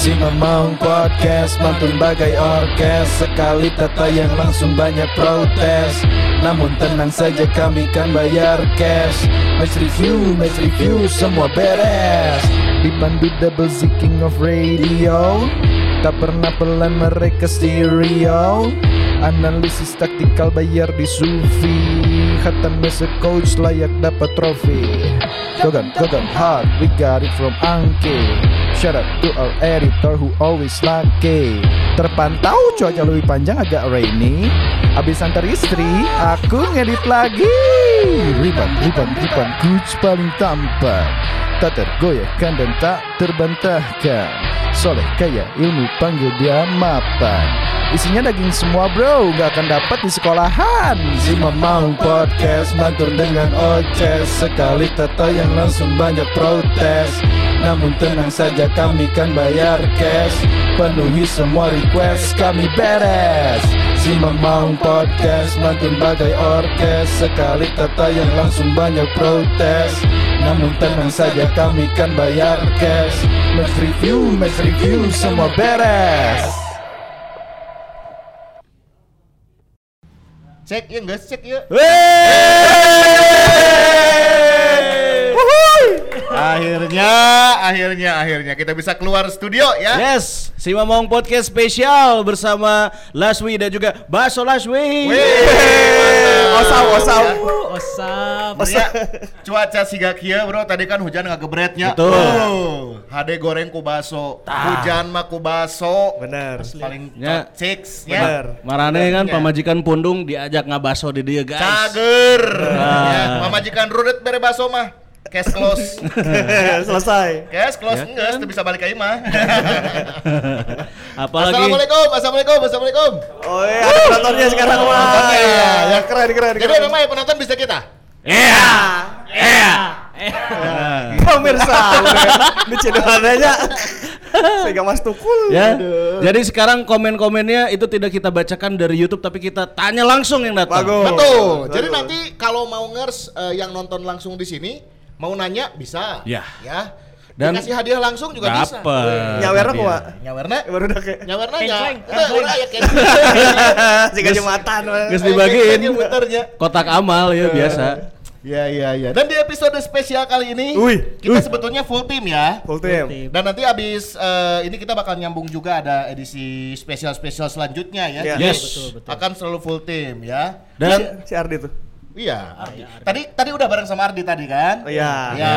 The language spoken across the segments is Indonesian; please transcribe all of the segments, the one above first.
Si Mamang Podcast mantun bagai orkes. Sekali tata yang langsung banyak protes. Namun tenang saja kami kan bayar cash. Match review, match review semua beres. Dipandu double Z King of Radio. Tak pernah pelan mereka stereo. Analisis taktikal bayar di Sufi Hatam as a coach layak dapat trofi. Gogan, Gogan hard, we got it from Angke Shout out to our editor who always lucky Terpantau cuaca lebih panjang agak rainy. Abis antar istri, aku ngedit lagi. Riban, riban, riban, coach paling tampan Tak tergoyahkan dan tak terbantahkan Soleh kaya ilmu panggil dia mapan. Isinya daging semua bro, gak akan dapat di sekolahan. Si Mamang Podcast mantur dengan oces. Sekali tata yang langsung banyak protes. Namun tenang saja kami kan bayar cash. Penuhi semua request kami beres. Si Mamang Podcast mantun bagai orkes. Sekali tata yang langsung banyak protes Namun tenang saja kami kan bayar cash. Match review, match review semua beres. Cek ya enggak cek ya. Akhirnya, akhirnya, akhirnya kita bisa keluar studio ya. Yes, si Mamong Podcast spesial bersama Laswi dan juga Baso Laswi. Osam, osam. Osap. Ya, cuaca siga kieu bro, tadi kan hujan ngagebretnya. Betul. Oh, hade goreng ku baso, hujan mah ku baso. Bener. Paling Ya. chicks Bener. ya. Marane kan Ya. pamajikan pundung diajak ngabaso di dia guys. Cager. Ah. Ya, mamajikan rudet bere baso mah. Cash close. Selesai. Cash close enggak, itu bisa balik ke imah. Apalagi Assalamualaikum, assalamualaikum, assalamualaikum. Oh iya, ada penontonnya sekarang mah. Penontonnya. Ya keren keren Jadi keren. memang yang penonton bisa kita. Iya. Iya. Pemirsa, ini cedokannya. Sehingga Mas Tukul. Ya. Jadi sekarang komen-komennya itu tidak kita bacakan dari YouTube tapi kita tanya langsung yang datang. Bagus. Betul. Betul. Jadi nanti kalau mau ngers eh, yang nonton langsung di sini mau nanya bisa. Ya. Ya. Dan- kasih hadiah langsung juga bisa. Dapat. Nyawerna Hadiah. kumaha? Nyawerna? Baru udah kayak Nyawerna kenceleng. udah ya kan. Jika jembatan. Geus dibagiin. Kotak amal ya biasa. Ya ya ya. Dan di episode spesial kali ini Wih. kita sebetulnya full team ya. Full team. Dan nanti abis eh, ini kita bakal nyambung juga ada edisi spesial-spesial selanjutnya ya. Ya. Jadi Yes. Betul, betul. Akan selalu full team ya. Dan Si Ardi tuh. Iya. Ardi. Tadi tadi udah bareng sama Ardi tadi kan? Oh, iya. Ya,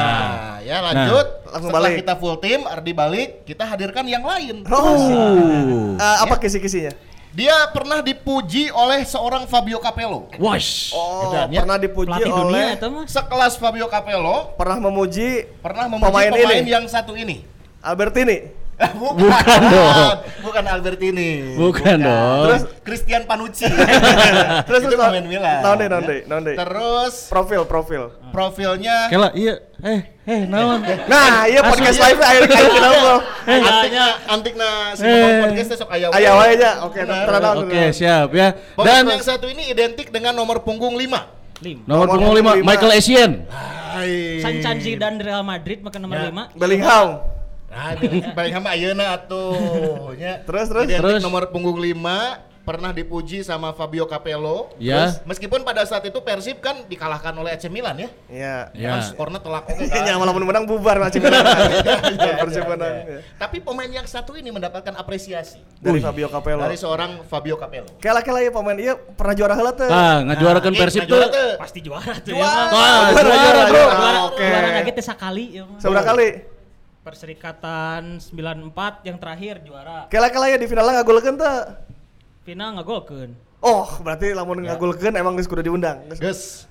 ya lanjut. langsung Setelah balik. kita full team, Ardi balik, kita hadirkan yang lain. Oh. Eh, apa kisi-kisinya? Dia pernah dipuji oleh seorang Fabio Capello. wash. Oh, ya. pernah dipuji Pelatih dunia oleh itu mah. Sekelas Fabio Capello pernah memuji pernah memuji Pemain pemain, ini. yang satu ini. Albertini. bukan, Bukan dong. Bukan Albertini. Bukan dong. Terus Christian Panucci. Terus Itu terus pemain Milan. Naon deh, naon deh, naon deh. Terus Profil, profil. profilnya Kela iya. Eh, eh naon? Nah, iya podcast live kali kita ngobrol. antiknya antikna si Eh. podcast sok aya. Ayo wae aja. Oke, Oke, siap ya. Dan Dan yang satu ini identik dengan nomor punggung 5. Lim. nomor Nomor punggung 5 lima. Michael Essien. Zidane di Real Madrid makan nomor Ya. 5. Bellingham. Nah, paling hama ayeuna atuh. nya. Terus, terus? Identik Terus? nomor punggung 5 pernah dipuji sama Fabio Capello. Ya. Terus, meskipun pada saat itu Persib kan dikalahkan oleh AC Milan ya. Iya. Ya. Kan skornya telak Iya, kan. malah menang bubar macam menang. Persib menang. Ya. Tapi pemain yang satu ini mendapatkan apresiasi Dari Fabio Capello. dari seorang Fabio Capello. Kela-kela ya pemain iya pernah juara heula teh. Ah, ngajuarakeun Nah, Persib tuh. juara. Pasti juara tuh Juara. ya. Wah, Juara, juara, juara, bro. juara. Juara, Oke. juara lagi teh sakali ya. mah. Seberapa kali? Perserikatan 94 yang terakhir juara. Kela-kela ya di final ngagolkeun teh. Final ngagolkeun. Oh, berarti lamun ngagolkeun emang geus kudu diundang. Geus.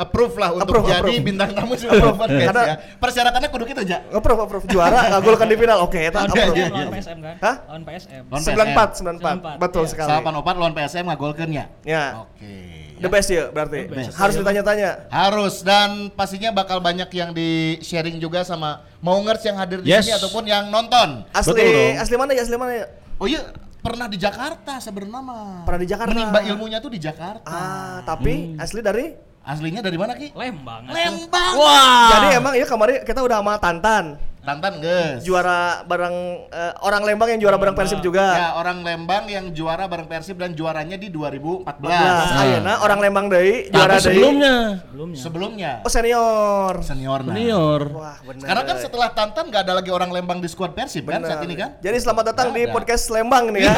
Approve lah untuk Approve, jadi approve. bintang tamu sebuah podcast Karena- ya. Persyaratannya kudu gitu aja. Approve, approve. Juara ngagolkeun di final. Oke, eta Lawan Iya, approve. iya, PSM, lawan iya. PSM kan? Hah? Lawan PSM. Lawan 94, 94. 94. Betul Iya. sekali. Salapan opat lawan PSM ngagolkeun ya. Ya. Oke. The best ya berarti. The best. Harus ditanya-tanya. Harus dan pastinya bakal banyak yang di sharing juga sama Maungers yang hadir di Yes. sini ataupun yang nonton. Asli Betul asli mana ya? Asli mana ya? Oh iya, pernah di Jakarta sebenarnya mah. Pernah di Jakarta. Menimba ilmunya tuh di Jakarta. Ah, tapi asli dari Aslinya dari mana Ki? Lembang. Lembang. Wah. Jadi emang ya kemarin kita udah sama Tantan. Tantan geus. Juara bareng eh, orang Lembang yang juara bareng Persib juga. Ya, orang Lembang yang juara bareng Persib dan juaranya di 2014. Nah, ayeuna orang Lembang deui Tapi juara deui. sebelumnya Sebelumnya. Sebelumnya Oh senior. senior nah. senior. Wah, benar. Sekarang kan setelah Tantan nggak ada lagi orang Lembang di skuad Persib kan saat ini kan? Jadi selamat datang di ada. podcast Lembang nih ya.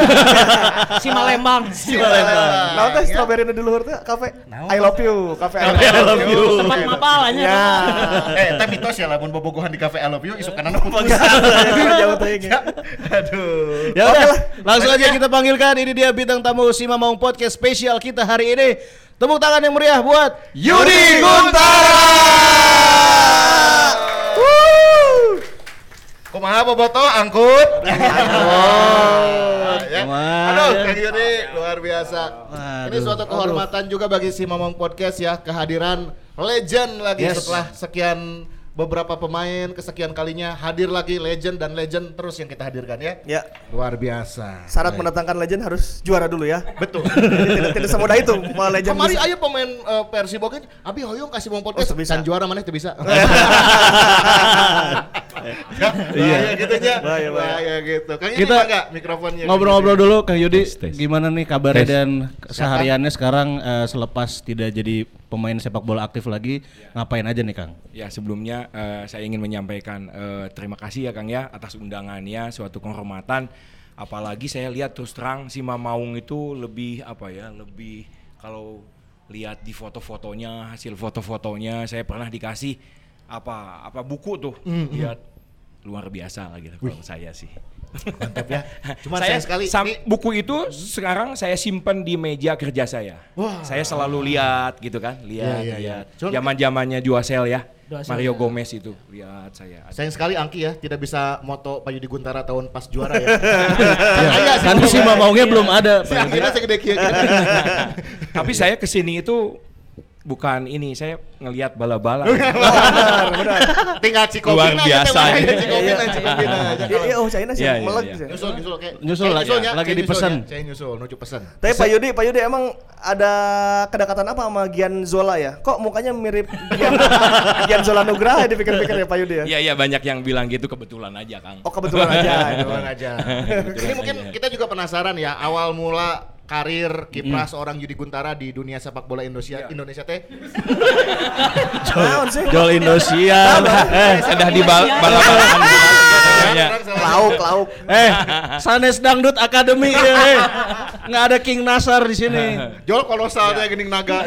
Si Malembang. Si Lembang. Nah, teh strawberry di luhur teh kafe. I love you, kafe I I love you. Tempat mapal aja. Ya. eh, tapi mitos ya lamun bobogohan di cafe I love you kanan putus. Jauh teuing. Aduh. Ya udah, langsung aja kita panggilkan ini dia bintang tamu si Mamong Podcast spesial kita hari ini. Tepuk tangan yang meriah buat Yudi Kumaha boboto angkut. Oh, ya. Aduh, ya. Kang Yudi luar biasa. Ini suatu kehormatan juga bagi si Mamong Podcast ya kehadiran legend lagi Yes. setelah sekian beberapa pemain kesekian kalinya hadir lagi legend dan legend terus yang kita hadirkan ya. Ya, Luar biasa. syarat mendatangkan legend harus juara dulu ya. Betul. tidak, tidak semudah itu mau legend Kemarin ayo pemain uh, Persib oke, abi hoyong kasih Mamong Podcast Oh, bisa. bisa juara mana itu bisa. Iya. Gitu. Bahaya, bahaya. Bahaya gitu. Kang Kita Yudi enggak mikrofonnya. Ngobrol-ngobrol dulu Kang Yudi, Tes, tes. gimana nih kabarnya Tes. dan sehariannya sekarang eh, selepas tidak jadi pemain sepak bola aktif lagi, ngapain aja nih Kang? Ya sebelumnya eh, saya ingin menyampaikan eh, terima kasih ya Kang ya atas undangannya suatu kehormatan apalagi saya lihat terus terang si Mamaung itu lebih apa ya lebih kalau lihat di foto-fotonya hasil foto-fotonya saya pernah dikasih apa apa buku tuh. Lihat luar biasa lagi lah kalau saya sih Mantap ya. Cuma saya sekali sam- ini buku itu sekarang saya simpan di meja kerja saya. Wah. Saya selalu lihat gitu kan, lihat, Iya, iya, iya. lihat. Cuman- Zaman-zamannya Duasel ya, Duasel, Mario ya. Gomez itu, lihat saya. sayang sekali Angki ya tidak bisa moto Pak Yudi Guntara tahun pas juara ya. Ya, kan si Mamongnya belum ada. Si Angkina segede. Tapi saya ke sini itu bukan ini, saya ngelihat bala-bala. Tinggal Cikopina Luar aja, biasa teh, ya. Cikopina, Cikopina aja. Iya, iya, oh China sih Iya, iya, meleg iya. sih. Nyusul, nyusul kayak. Nyusul Eh, lagi, nyusulnya, lagi dipesen. nyusulnya, Saya nyusul, nuju pesen. Tapi Pak Yudi, Pak Yudi emang ada kedekatan apa sama Gian Zola ya? Kok mukanya mirip Gian, Gian Zola Nugraha ya dipikir-pikir ya Pak Yudi ya? Iya iya banyak yang bilang gitu kebetulan aja Kang. Oh kebetulan aja. itu. Kebetulan aja. Ini mungkin kita juga penasaran ya awal mula karir kiprah seorang Yudi Guntara di dunia sepak bola Indonesia Indonesia teh? Jol Indosiar. eh, Sudah di bal- bala-balaan gitu. Lauk, lauk. eh, Sanes Dangdut Academy ya, eh. Nggak ada King Nasar di sini. Jol kolosalnya gening naga.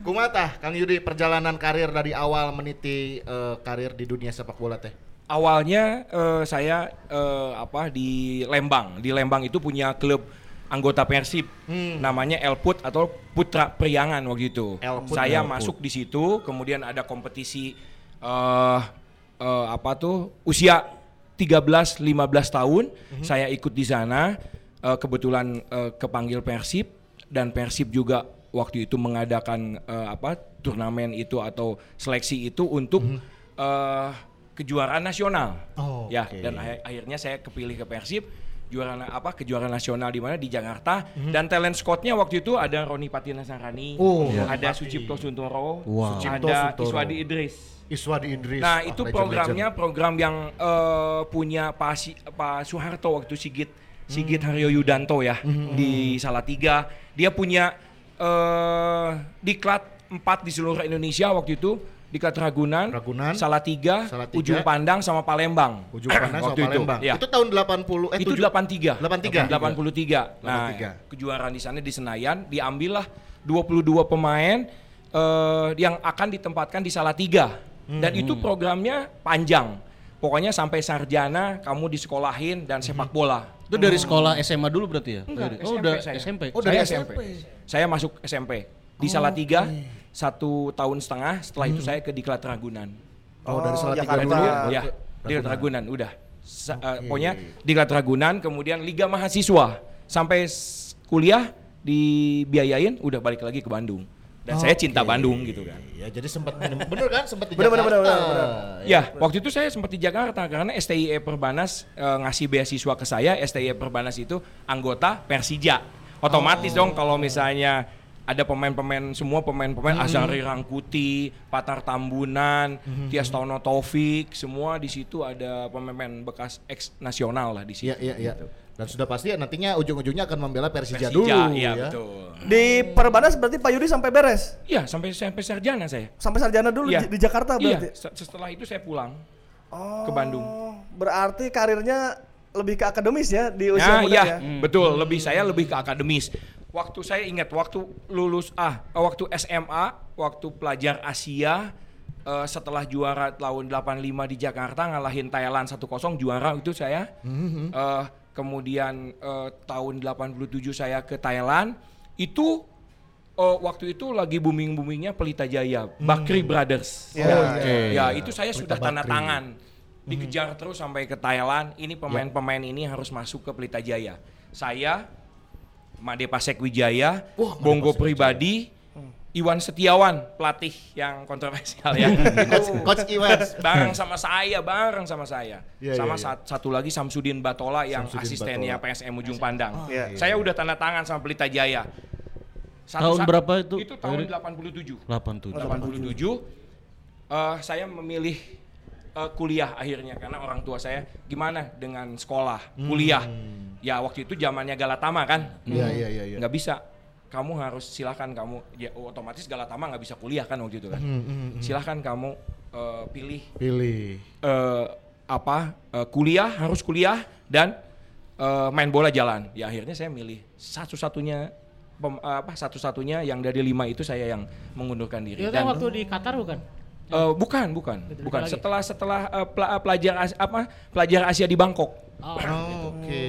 Kumatah Kang Yudi perjalanan karir dari awal meniti eh, karir di dunia sepak bola teh. Awalnya eh, saya eh, apa di Lembang. Di Lembang itu punya klub anggota Persib namanya Elput atau Putra Priangan waktu itu. Elput, saya Elput. masuk di situ, kemudian ada kompetisi eh eh, apa tuh usia 13 15 tahun. Saya ikut di sana eh, kebetulan eh, kepanggil Persib dan Persib juga waktu itu mengadakan eh, apa turnamen itu atau seleksi itu untuk eh, kejuaraan nasional. Oh, ya, oke. dan akhir- akhirnya saya kepilih ke Persib juara apa kejuaraan nasional di mana di Jakarta dan talent scoutnya waktu itu ada Roni Patina Sarani, Oh, ada Pati. Sucipto Suntoro, Wow. Sucipto ada Suntoro. Iswadi Idris. Iswadi Idris. Nah itu legend, programnya legend. program yang eh, punya Pak Si- Pak Soeharto waktu Sigit Sigit Haryo Yudanto ya di Salatiga. Dia punya eh diklat 4 di seluruh Indonesia waktu itu. Diklat Ragunan, Ragunan, Salatiga, Salatiga, Ujung Pandang sama Palembang. Ujung Panas sama waktu itu. Palembang. Ya. Itu tahun 80 eh itu 7 83. 83. 83. Nah, 83. kejuaraan di sana di Senayan diambillah 22 pemain eh, yang akan ditempatkan di Salatiga. Dan itu programnya panjang. Pokoknya sampai sarjana kamu disekolahin dan sepak bola. Itu dari sekolah SMA dulu berarti ya? Enggak, oh, SMP udah saya. SMP. Oh, dari saya SMP. Saya masuk SMP di Salatiga satu tahun setengah. Setelah itu saya ke Diklat Ragunan. Oh, dari Salatiga Jakarta. dulu ya. Ya, Diklat Ragunan udah. Sa- eh, pokoknya Diklat Ragunan, kemudian Liga Mahasiswa sampai kuliah dibiayain, udah balik lagi ke Bandung. Dan saya cinta. Bandung gitu kan. Ya, jadi sempat bener kan sempat di Bener, bener, Jakarta. bener, bener, Ya, waktu itu saya sempat di Jakarta karena STIE Perbanas eh, ngasih beasiswa ke saya. STIE Perbanas itu anggota Persija. Otomatis dong kalau misalnya ada pemain-pemain semua pemain-pemain Azari Rangkuti, Patar Tambunan, Tias Tono Taufik, semua di situ ada pemain-pemain bekas ex nasional lah di situ. Iya iya iya. Dan sudah pasti ya nantinya ujung-ujungnya akan membela Persija, Persija, dulu iya ya. betul. Di Perbanas berarti Pak Yudi sampai beres. Iya, sampai sampai sarjana saya. Sampai sarjana dulu Iya. di, Jakarta Iya, berarti. se- setelah itu saya pulang Oh, ke Bandung. Berarti karirnya lebih ke akademis ya di usia Nah, muda iya, ya. betul. Lebih saya lebih ke akademis. Waktu saya ingat waktu lulus ah waktu SMA, waktu pelajar Asia eh, setelah juara tahun 85 di Jakarta ngalahin Thailand 1-0 juara itu saya. Eh, kemudian eh, tahun 87 saya ke Thailand itu eh, waktu itu lagi booming-boomingnya Pelita Jaya, Bakri Brothers. Ya, Oke. Ya, itu saya sudah Pelita tanda Bakri. tangan. Dikejar terus sampai ke Thailand. Ini pemain-pemain ini harus masuk ke Pelita Jaya. Saya Made Pasek Wijaya, Bongo pribadi, Iwan Setiawan, pelatih yang kontroversial ya. Coach, Coach Iwans. bareng sama saya, bareng sama saya. Iya, sama iya, iya. sat- satu lagi Samsudin Batola yang Samsudin asistennya Batola. PSM Ujung Pandang. Iya. Saya udah tanda tangan sama Pelita Jaya. Tahun sa- berapa itu, Itu tahun Yuri? 87. 87. 87 eh, saya memilih eh, kuliah akhirnya karena orang tua saya gimana dengan sekolah kuliah? Ya waktu itu zamannya Galatama kan? Iya iya iya iya. nggak bisa. Kamu harus silahkan kamu ya otomatis Galatama nggak bisa kuliah kan waktu itu kan? Silahkan kamu eh, pilih. Pilih. eh, apa eh, kuliah harus kuliah dan eh, main bola jalan. Ya akhirnya saya milih satu-satunya pem- apa satu-satunya yang dari lima itu saya yang mengundurkan diri. Itu kan waktu di Qatar bukan? Eh, bukan, bukan, Gitu, bukan. lagi. Setelah setelah pela- pelajar As- apa pelajar Asia di Bangkok. Oh. Oh, Oke.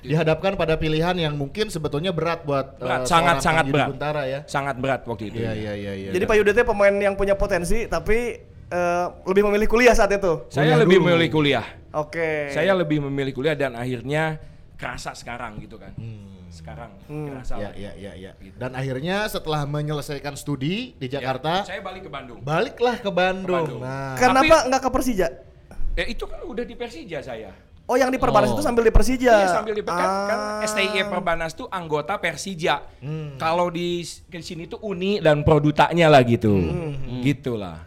Dihadapkan pada pilihan yang mungkin sebetulnya berat buat Berat, eh, sangat, sangat berat. Guntara ya. Sangat berat waktu itu. Iya iya iya iya. Jadi Pak itu pemain yang punya potensi tapi eh, lebih memilih kuliah saat itu. Saya Kuliah lebih dulu. memilih kuliah. Oke. Saya lebih memilih kuliah dan akhirnya kerasa sekarang gitu kan. Sekarang kerasa. Iya lah. iya iya iya. Dan akhirnya setelah menyelesaikan studi di Ya, Jakarta, saya balik ke Bandung. baliklah ke Bandung. Bandung. Nah, Kenapa nggak ke Persija? Eh itu kan udah di Persija saya. Oh yang di Perbanas Oh. itu sambil di Persija. Iya sambil di kan, kan Ah. STI Perbanas tuh anggota Persija. Kalau di ke sini tuh Uni dan Produtanya lah gitu. Gitulah.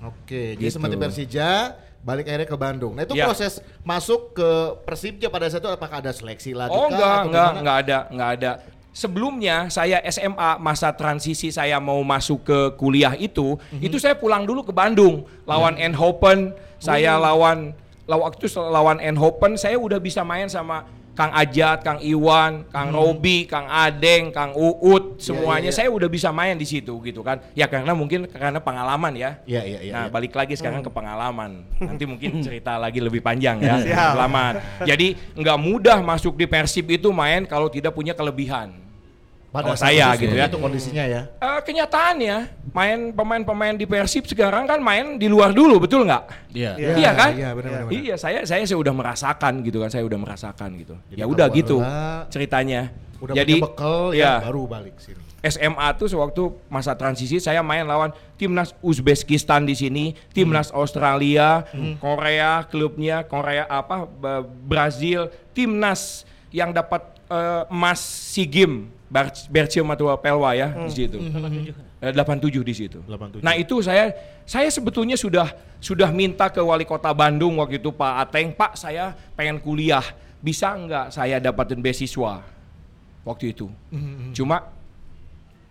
Oke, jadi Gitu. seperti Persija balik akhirnya ke Bandung. Nah itu Ya. proses masuk ke Persibja pada saat itu apakah ada seleksi lagi? Oh enggak, atau enggak, enggak ada, enggak ada. Sebelumnya saya SMA masa transisi saya mau masuk ke kuliah itu, Mhm. itu saya pulang dulu ke Bandung lawan Ya. Eindhoven, saya Oh. lawan lawan waktu itu lawan Eindhoven saya udah bisa main sama Kang Ajat, Kang Iwan, Kang Robi, Kang Adeng, Kang Uut, semuanya Mhm. iya. saya udah bisa main di situ gitu kan. Ya karena mungkin karena pengalaman ya. Iya iya iya. Nah, iya. balik lagi sekarang ke pengalaman. Nanti mungkin cerita lagi lebih panjang ya. Selamat. Jadi nggak mudah masuk di Persib itu main kalau tidak punya kelebihan. Pada saat saya itu gitu ya. Itu kondisinya ya. Eh, kenyataannya main pemain-pemain di Persib sekarang kan main di luar dulu, betul nggak? Iya. Iya. Iya kan? Iya benar benar. benar. Iya, saya saya sudah merasakan gitu kan, saya udah merasakan gitu. Jadi ya udah gitu ceritanya. Udah Jadi punya bekal ya, ya, baru balik sini. SMA tuh sewaktu masa transisi saya main lawan timnas Uzbekistan di sini, timnas Australia, Korea klubnya, Korea apa Brazil, timnas yang dapat eh, emas SEA Games Bercio Matua Pelwa ya di situ. Eh, 87 di situ. 87. Nah, itu saya saya sebetulnya sudah sudah minta ke wali kota Bandung waktu itu Pak Ateng, Pak saya pengen kuliah, bisa nggak saya dapatin beasiswa waktu itu. Cuma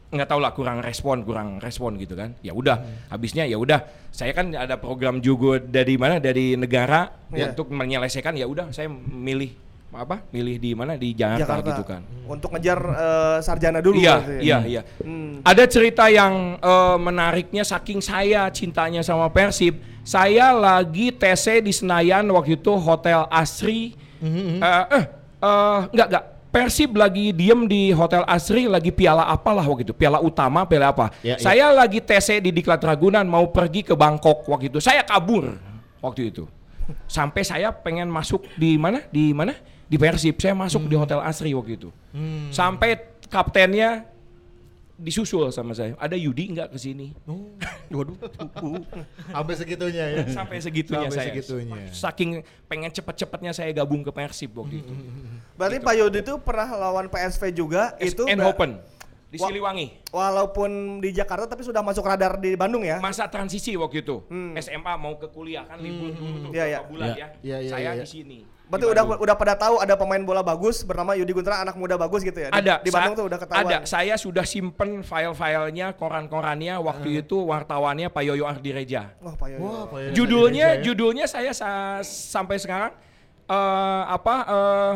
nggak tahu lah kurang respon kurang respon gitu kan ya udah habisnya ya udah saya kan ada program juga dari mana dari negara Ya. untuk menyelesaikan ya udah saya milih apa milih di mana? Di Jakarta, Jakarta. gitu kan. Untuk ngejar eh, sarjana dulu iya berarti. iya iya Hmm. ada cerita yang eh, menariknya saking saya cintanya sama Persib. Saya lagi TC di Senayan waktu itu Hotel Asri. Mm-hmm. eh eh eh, enggak enggak. Persib lagi diem di Hotel Asri lagi piala apalah waktu itu. Piala utama piala apa. Ya, ya. saya lagi TC di Diklat Ragunan mau pergi ke Bangkok waktu itu. Saya kabur waktu itu. Sampai saya pengen masuk di mana? Di mana di Persib saya masuk Hmm. di Hotel Asri waktu itu sampai kaptennya disusul sama saya ada Yudi nggak ke sini waduh Sampai segitunya ya. sampai segitunya Sampai saya segitunya. saking pengen cepet-cepetnya saya gabung ke Persib waktu itu Berarti Pak Yudi itu pernah lawan PSV juga itu and ber- Open di. Siliwangi. Walaupun di Jakarta tapi sudah masuk radar di Bandung ya. Masa transisi waktu itu. Hmm. SMA mau ke kuliah kan libur dulu tuh Iya, berapa iya. bulan Iya. ya. Iya, iya, Saya iya. di sini. Berarti udah udah pada tahu ada pemain bola bagus bernama Yudi Guntara anak muda bagus gitu ya. Di, ada di Bandung tuh udah ketahuan. Ada, saya sudah simpen file-filenya, koran-korannya waktu itu wartawannya Pak Yoyo Ardireja. Wah, Pak Yoyo. Wah, Pak Yoyo Judulnya Ardireja ya. judulnya saya sa- sampai sekarang eh, apa eh,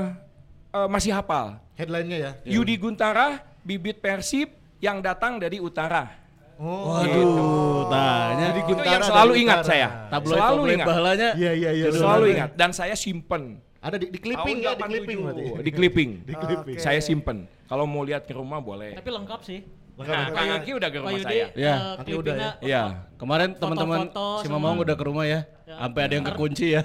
eh, masih hafal. Headline-nya ya. Yudi Guntara, bibit Persib yang datang dari utara. Oh. Waduh, tanya Jadi Itu yang selalu ingat utara. saya. tabloid selalu ingat. bahalanya. Iya, iya, iya. Selalu benar. ingat dan saya simpen. Ada di, di clipping ya, di clipping 87. berarti. Di clipping. Di clipping. Saya simpen. Kalau mau lihat ke rumah boleh. Tapi lengkap sih. Nah, Kang Angki udah ke rumah Yudi, saya. Ya, eh, nanti udah clippingnya Iya. Kemarin teman-teman si. Mamang udah ke rumah ya. Ya. Sampai ada yang kekunci ya.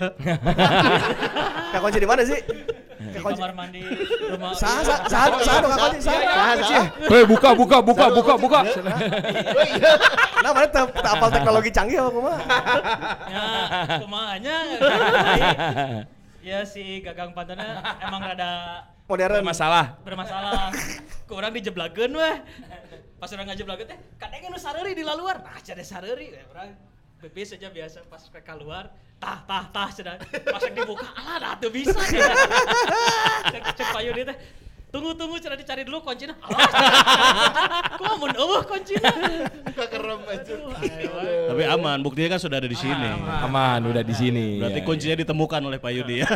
Kak kunci di mana sih? kunci. kamar mandi rumah. Sah, sah, sah, sah, dong kunci, sah. Sah, sah. Hei, buka, buka, buka, buka, buka. Nah, mana teu apal teknologi canggih apa kumaha? Ya, kumanya. ya si Gagang Pantana emang rada Modern. Masalah. bermasalah. Kurang dijeblakeun weh. Pas orang ngajeblakeun teh kadang nu sareuri di laluar. Nah, cade sareuri we Pipis saja biasa pas ke keluar. Tah tah tah cenah. Pas dibuka alah dah teu bisa cenah. Cek cek payu dia teh. Tunggu tunggu cenah dicari dulu kuncinya. Kumaha mun eueuh kuncinya. Kekerem aja. Tapi aman, buktinya kan sudah ada di sini. Aman, udah di sini. Berarti Ya, kuncinya ditemukan oleh Pak Yudi ya.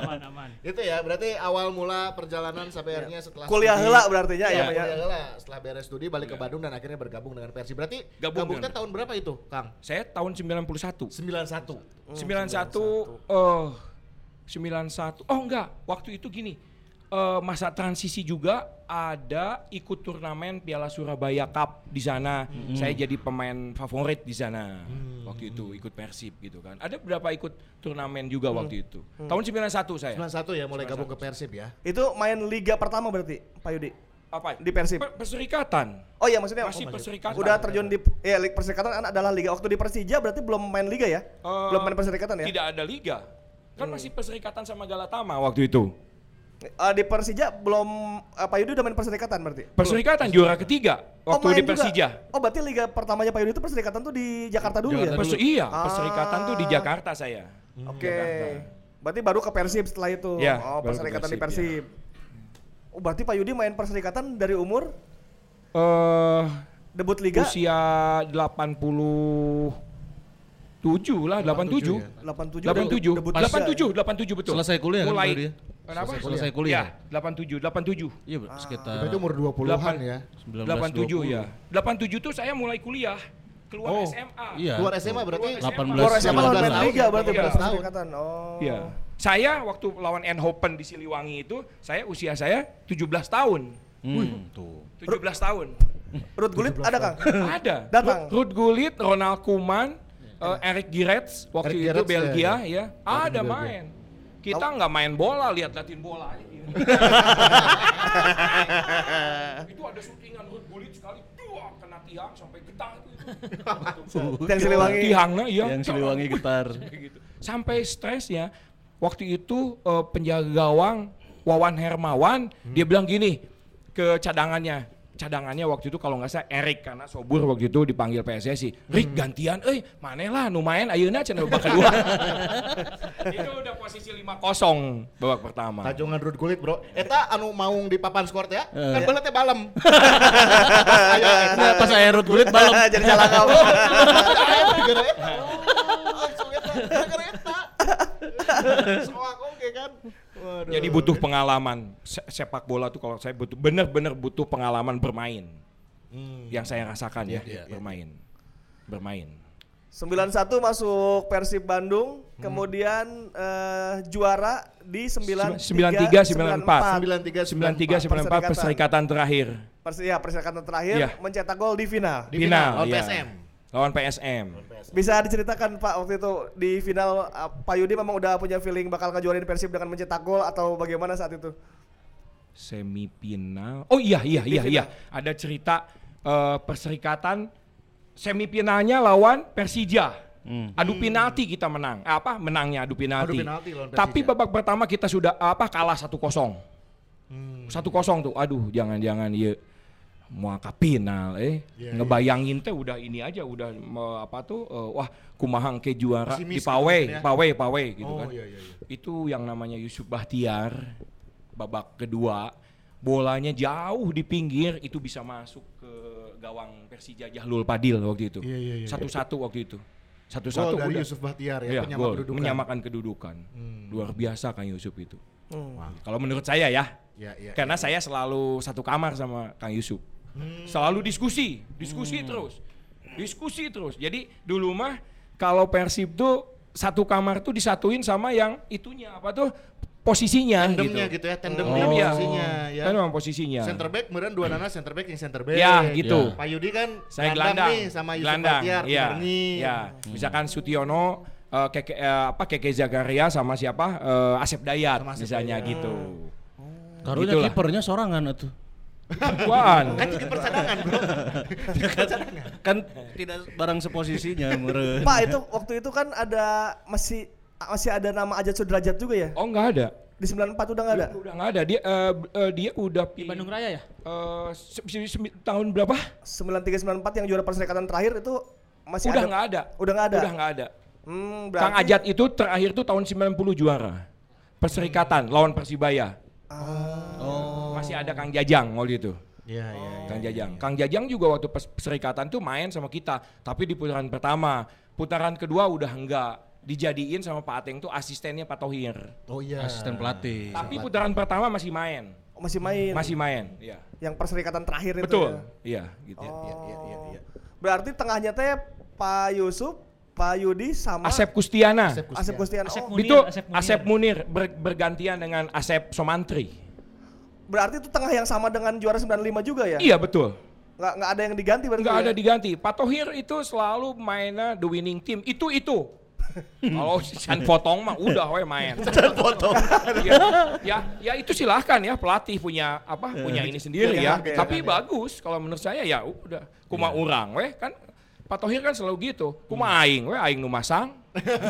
Aman aman. Itu ya, berarti awal mula perjalanan sampai akhirnya setelah Kuliah heula berarti nya Ya, ya. kuliah ya. heula. Setelah beres studi balik ke Bandung dan akhirnya bergabung dengan Persib. Berarti Gabung gabungnya tahun berapa itu, Kang? Saya tahun 91. 91. 91 eh 91. Oh enggak, waktu itu gini. Eh, masa transisi juga ada ikut turnamen Piala Surabaya Cup di sana. Saya jadi pemain favorit di sana. Waktu itu ikut Persib gitu kan. Ada berapa ikut turnamen juga waktu itu. Tahun 91 saya. 91 ya mulai gabung ke Persib ya. Itu main liga pertama berarti, Pak Yudi. Apa? Di Persib. Per- Perserikatan. Oh iya maksudnya Masih oh, perserikatan. Udah terjun di ya perserikatan kan adalah liga. Waktu di Persija berarti belum main liga ya? Eh, belum main perserikatan ya? Tidak ada liga. Kan masih perserikatan sama Galatama waktu itu. Eh, di Persija belum eh, Pak Yudi udah main perserikatan berarti? Perserikatan juara ketiga waktu main di juga. Persija. Oh berarti liga pertamanya Pak Yudi itu perserikatan tuh di Jakarta dulu ya? Perse- iya, Ah. perserikatan tuh di Jakarta saya. Oke. Berarti baru ke Persib setelah itu. Ya, oh, perserikatan di Persib, Persib. Oh, berarti Pak Yudi main perserikatan dari umur Eh debut liga usia 87 lah, 87. 87 87. debut liga. 87, 87 betul. Selesai kuliah kan Mulai. dia? Kenapa? Selesai kuliah. Ya, 87, 87. Iya, sekitar Berarti umur 20-an ya. 87 ya. 87 tuh saya mulai kuliah. Keluar Oh. SMA. Iya. Keluar SMA berarti Keluar 18 Keluar SMA lawan 19 liga berarti Iya. perserikatan. Oh. Iya. Saya waktu lawan Enhopen di Siliwangi itu, saya usia saya 17 tahun. Hmm, tuh. 17 tahun. Ruth Gullit ada Kang? Ada. Datang. Ruth Ruth Gullit, Ronald Koeman, eh, Eric Girets waktu Eric itu Girets, Belgia ya, ya. Ada main. Kita nggak main bola, lihat-lihatin bola aja. itu ada syutingan Ruth Gullit sekali, dua kena tiang sampai getah itu. Yang Siliwangi. Tiangnya iya. Yang Siliwangi gitar. gitu. Sampai stresnya waktu itu eh, penjaga gawang Wawan Hermawan dia bilang gini ke cadangannya cadangannya waktu itu kalau nggak salah Erik karena sobur waktu itu dipanggil PSSI Rick gantian eh mana lah lumayan ayeuna cenah babak kedua itu udah posisi 5-0 babak pertama Tajongan Ruth Gullit bro. Eta anu maung di papan skor teh ya. Eh. Kan belet teh balem. Nah, pas saya root kulit balem. Jadi salah. Oh, langsung eta. Soak oke kan. Waduh. jadi butuh pengalaman Se- sepak bola tuh kalau saya butuh bener-bener butuh pengalaman bermain yang saya rasakan ya bermain bermain 91 masuk Persib Bandung, kemudian eh, juara di 93 93, 94. 94. 93 94 perserikatan terakhir. Persi ya, perserikatan terakhir Iya. mencetak gol di final. Di final, lawan iya. PSM. Lawan PSM. Bisa diceritakan Pak waktu itu di final uh, Pak Yudi memang udah punya feeling bakal ngejuarain Persib dengan mencetak gol atau bagaimana saat itu? Semifinal. Oh iya iya iya final. iya. Ada cerita eh, perserikatan semifinalnya lawan Persija. Adu penalti kita menang. Eh, Apa? Menangnya adu penalti. Adu penalti lawan Tapi babak pertama kita sudah apa kalah 1-0. 1-0 tuh. Aduh, jangan-jangan iya. Mau kapinal eh Iya, ngebayangin teh udah ini aja udah me- apa tuh eh, wah kumahang ke juara Pesimis di gitu pawe kan ya. pawe pawe gitu Oh, kan iya, iya, iya. itu yang namanya Yusuf Bahtiar babak kedua bolanya jauh di pinggir itu bisa masuk ke gawang Persija Jahlul Padil waktu itu Iya, iya, iya. satu-satu waktu itu Gol satu-satu dari udah Yusuf Bahtiar ya, Iya, penyama gol. kedudukan. menyamakan kedudukan luar biasa Kang Yusuf itu Hmm. kalau menurut saya ya Iya, iya. karena saya selalu satu kamar sama Kang Yusuf. Selalu diskusi, diskusi terus. Diskusi terus. Jadi dulu mah kalau Persib tuh satu kamar tuh disatuin sama yang itunya apa tuh posisinya Tandemnya gitu. gitu ya, tandem Oh. dia Iya. posisinya ya. Kan memang posisinya. Center back meren dua nana center back yang center back. Ya, gitu. Pak Yudi kan Saya gelandang gelandang. nih sama Yusuf gelandang. Bahtiar, Iya. Barni. Iya. Misalkan Sutiono eh, Keke eh, apa Keke Zakaria sama siapa? Eh, Asep Dayat Sama Asep misalnya Dayat. gitu. Karunya Itulah. kipernya sorangan atuh. Apaan? Kan jadi percadangan, Bro. Kan tidak barang seposisinya meureun. Pak itu waktu itu kan ada masih masih ada nama Ajat Sudrajat juga ya? Oh, enggak ada. Di 94 udah nggak ada? Udah enggak ada. Dia eh, eh, dia udah Di Bandung Raya ya? Eh, se- se- se- tahun berapa? 93 94 yang juara perserikatan terakhir itu masih udah ada. nggak ada. Udah nggak ada. Udah nggak ada. Hmm, Kang berarti Ajat itu terakhir tuh tahun 90 juara. Perserikatan lawan Persibaya. Oh. Masih ada Kang Jajang waktu itu. Iya, iya. Kang Jajang. Kang Jajang juga waktu pers- perserikatan tuh main sama kita, tapi di putaran pertama. Putaran kedua udah enggak. Dijadiin sama Pak Ateng tuh asistennya Pak Tohir. Oh iya. Asisten pelatih. Tapi putaran pertama masih main. masih main. Masih main, iya. Yang perserikatan terakhir itu. Betul. ya. Iya, gitu. Iya, iya, iya, iya. Berarti tengahnya teh Pak Yusuf, Pak Yudi sama Asep Kustiana. Asep Asep Kustian. Asep Oh, Munir, itu Asep Asep Munir. Munir, ber- bergantian dengan Asep Somantri. Berarti itu tengah yang sama dengan juara 95 juga ya? Iya betul. Nggak, nggak ada yang diganti berarti Nggak ya? ada diganti. Pak Tohir itu selalu mainnya the winning team. Itu itu. Kalau San Potong mah udah we main. San Potong. ya, ya, ya itu silahkan ya pelatih punya apa punya ini sendiri ya. Tapi bagus kalau menurut saya ya udah. Kuma urang we kan Pak Tohir kan selalu gitu. Kuma aing we aing nu masang.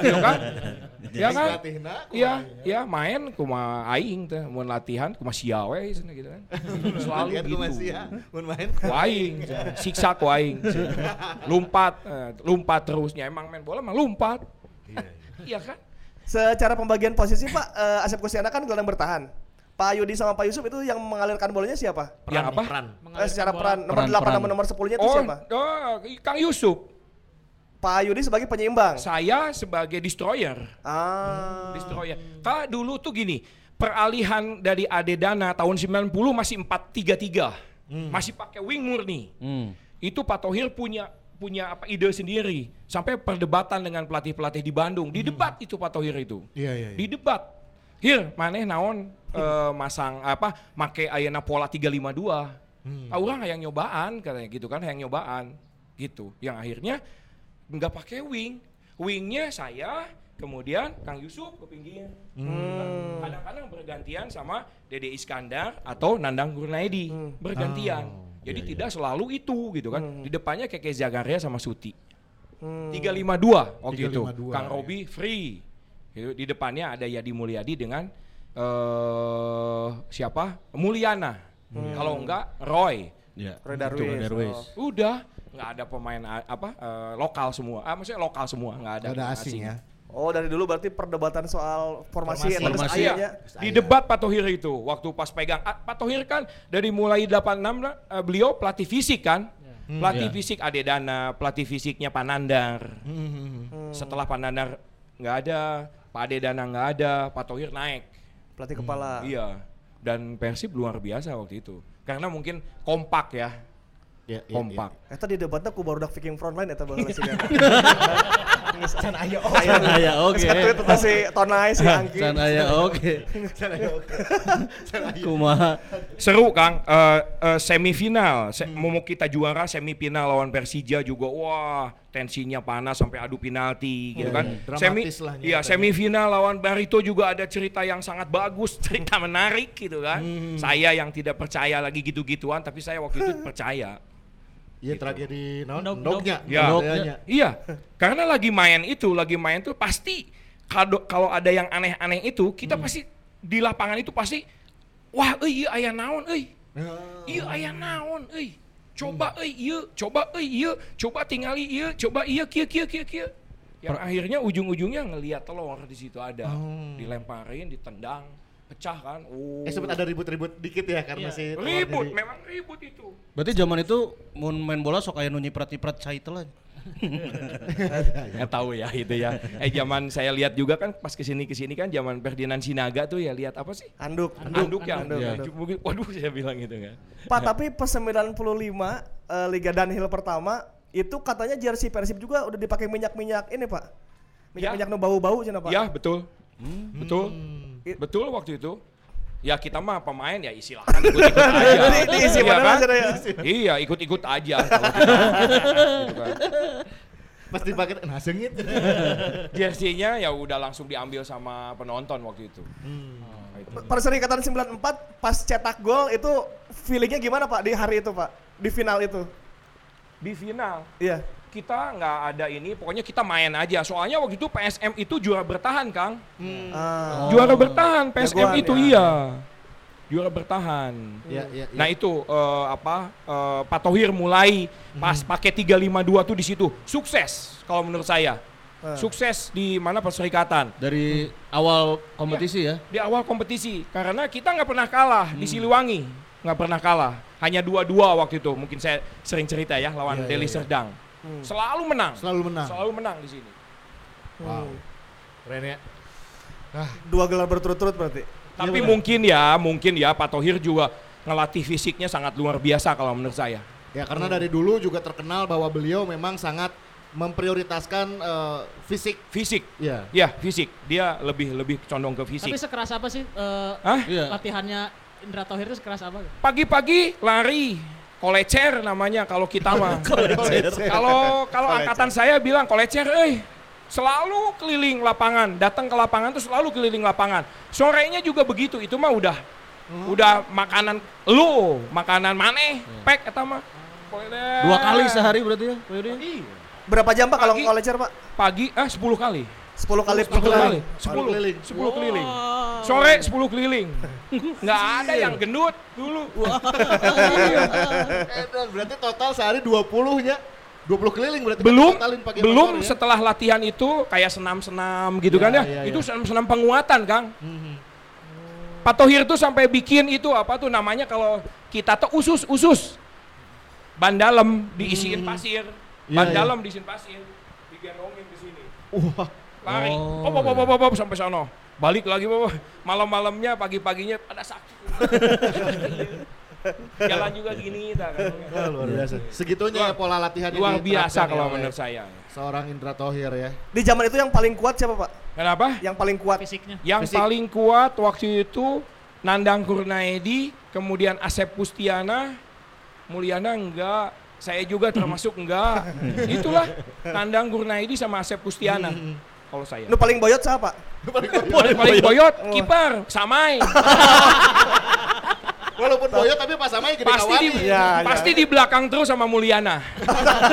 gitu kan? ya kan? Iya, aing, iya main kuma aing teh mun latihan kuma sia we cenah gitu kan. Selalu gitu. ya, mun main. Ku aing, siksa ku aing. Lompat, eh, lompat terusnya emang main bola mah lompat. Iya kan? Secara pembagian posisi Pak eh, Asep Kustiana kan gelandang bertahan. Pak Yudi sama Pak Yusuf itu yang mengalirkan bolanya siapa? Yang apa? Peran. Eh, secara peran nomor Peran, 8 peran. sama nomor 10-nya itu Oh, siapa? oh, Kang Yusuf. Pak Yudi sebagai penyeimbang. Saya sebagai destroyer. Ah. Destroyer. Kalau dulu tuh gini, peralihan dari Adedana tahun 90 masih 433. Masih pakai wing murni. Hmm. Itu Pak Tohir punya punya apa ide sendiri sampai perdebatan dengan pelatih-pelatih di Bandung di debat itu Pak Tohir itu Iya, iya, iya. di debat hir maneh naon eh, masang apa make ayeuna pola 352 hmm. orang yang nyobaan katanya gitu kan yang nyobaan gitu. Yang akhirnya nggak pakai wing. Wingnya saya kemudian Kang Yusuf ke pinggir. Kadang-kadang bergantian sama Dede Iskandar atau Nandang Gurnaidi. Bergantian. Jadi tidak selalu itu gitu kan. Di depannya Keke Zagaria sama Suti. 352 waktu itu. 352, Kang ya. Robi free gitu. di depannya ada Yadi Mulyadi dengan eh siapa Mulyana kalau enggak Roy Ya. Roy Darwis. Roy Darwis. Oh. udah nggak ada pemain a- apa eh, lokal semua ah maksudnya lokal semua nggak ada Ada asing ya. Oh, dari dulu berarti perdebatan soal formasi, Formasi. yang Formasi. Iya, di debat Pak Tohir itu waktu pas pegang ah, Pak Tohir kan dari mulai 86 lah, eh, beliau pelatih fisik kan pelatih Iya. fisik Adedana pelatih fisiknya Pak Nandar setelah Pak Nandar nggak ada Pak Adedana nggak ada Pak Tohir naik. Pelatih kepala. iya. Dan Persib luar biasa waktu itu. Karena mungkin kompak ya. Iya, iya, kompak. Eta di debatnya ku baru dak Viking frontline eta baheula sih. Can ayo oh. Can aya oke. Itu tuh si Tonai si Angki. Can aya oke. Kumaha? Seru Kang, Eh, eh, semifinal, Se- mau kita juara semifinal lawan Persija juga, wah tensinya panas sampai adu penalti gitu kan. Hmm, Semi, dramatis lah iya semifinal lawan Barito juga ada cerita yang sangat bagus, cerita menarik gitu kan. Saya yang tidak percaya lagi gitu-gituan, tapi saya waktu itu percaya. Iya tragedi naon? Dog- Dognya. Ya. Dognya. Iya, karena lagi main itu, lagi main tuh pasti kado kalau ada yang aneh-aneh itu, kita pasti di lapangan itu pasti, wah, euy, ieu aya naon, euy. Ah. Iya ayah naon, euy. Coba euy ieu, coba euy ieu, coba tingali ieu, coba ieu kieu kieu kieu kieu. Yang akhirnya ujung-ujungnya ngelihat telur di situ ada. Dilemparin, ditendang, pecah kan. Oh. Eh sempat ada ribut-ribut dikit ya karena Iya. si ribut, jadi- memang ribut itu. Berarti zaman itu mau main bola sok kayak nu nyiprat-nyiprat cai telan. Nggak tahu ya itu ya. Eh zaman saya lihat juga kan pas ke sini ke sini kan zaman Ferdinand Sinaga tuh ya lihat apa sih? Anduk. Anduk, ya. anduk, Ya. anduk. Mungkin- Waduh saya bilang gitu kan. Pak, tapi pas 95 eh, Liga Dunhill pertama itu katanya jersey Persib juga udah dipakai minyak-minyak ini, Pak. Minyak-minyak nu bau-bau cina, Pak. Ya betul, betul, I- betul waktu itu. Ya kita mah pemain ya silakan ikut-ikut aja. Di- diisi Iya padahal kan? ya. Iya ikut-ikut aja. kalau kita. Gitu kan. Pas dipakai nah sengit. Jersey-nya ya udah langsung diambil sama penonton waktu itu. Itu. Pada Serikatan 94 pas cetak gol itu feelingnya gimana, Pak, di hari itu, Pak? Di final itu. Di final Iya. Kita nggak ada ini, pokoknya kita main aja. Soalnya waktu itu PSM itu juara bertahan, Kang. Ah. Juara bertahan PSM Jagoan, itu ya. iya. Juara bertahan. Iya, iya. Nah itu eh, apa eh, Pak Tohir mulai pas pakai 352 tuh di situ sukses kalau menurut saya. Ah. Sukses di mana perserikatan Dari awal kompetisi ya. di awal kompetisi karena kita nggak pernah kalah di Siliwangi nggak pernah kalah hanya dua-dua waktu itu mungkin saya sering cerita ya lawan Iya, Deli iya, iya. Serdang selalu menang Selalu menang. selalu menang di sini Wow. Keren ya. Dua gelar berturut-turut berarti. tapi benar. mungkin ya mungkin ya Pak Tohir juga ngelatih fisiknya sangat luar biasa kalau menurut saya Ya karena dari dulu juga terkenal bahwa beliau memang sangat memprioritaskan eh, fisik. fisik Ya. ya fisik dia lebih lebih condong ke Tapi fisik sekeras apa sih eh, Hah? Iya. latihannya Indra Thohir itu sekeras apa? pagi-pagi lari kolecer namanya kalau kita mah. Kalau kalau angkatan saya bilang kolecer eh selalu keliling lapangan datang ke lapangan tuh selalu keliling lapangan. Sorenya juga begitu itu mah udah udah makanan lu makanan maneh pek eta mah. Dua kali sehari berarti ya. Berapa jam, Pak, kalau kolecer, Pak? pagi eh 10 kali 10 kali 10 kali 10 keliling. 10 keliling sore 10 keliling nggak ada yang gendut dulu Iya. Eh, berarti total sehari 20 nya. 20 keliling berarti. belum Totalin pakai belum motor ya. setelah latihan itu kayak senam-senam gitu Ya, kan ya, ya, itu ya. senam-senam penguatan kang Pak Tohir tuh sampai bikin itu apa tuh namanya kalau kita tuh usus usus ban dalam diisiin pasir ban Ya, ya. dalam diisiin pasir digendongin ke sini Wah. Lari Oh, pop, pop, pop, pop, pop, sampai sana balik lagi pop, malam-malamnya pagi-paginya pada sakit jalan juga gini kita kan Wah, luar biasa. Segitunya ya pola latihan luar biasa kalau menurut saya Seorang Indra Tohir ya. Di zaman itu yang paling kuat siapa, Pak? kenapa Yang paling kuat. Fisiknya. Yang Fisik. paling kuat waktu itu Nandang Kurnaedi, kemudian Asep Pustiana, Mulyana enggak, saya juga termasuk enggak. Itulah Nandang Kurnaedi sama Asep Pustiana. Kalau saya. Nu paling boyot siapa, Pak? Paling, paling boyot, kiper, Samai. Walaupun boyot tapi pas sama gede Pasti di. Ya, pasti di belakang terus sama Mulyana.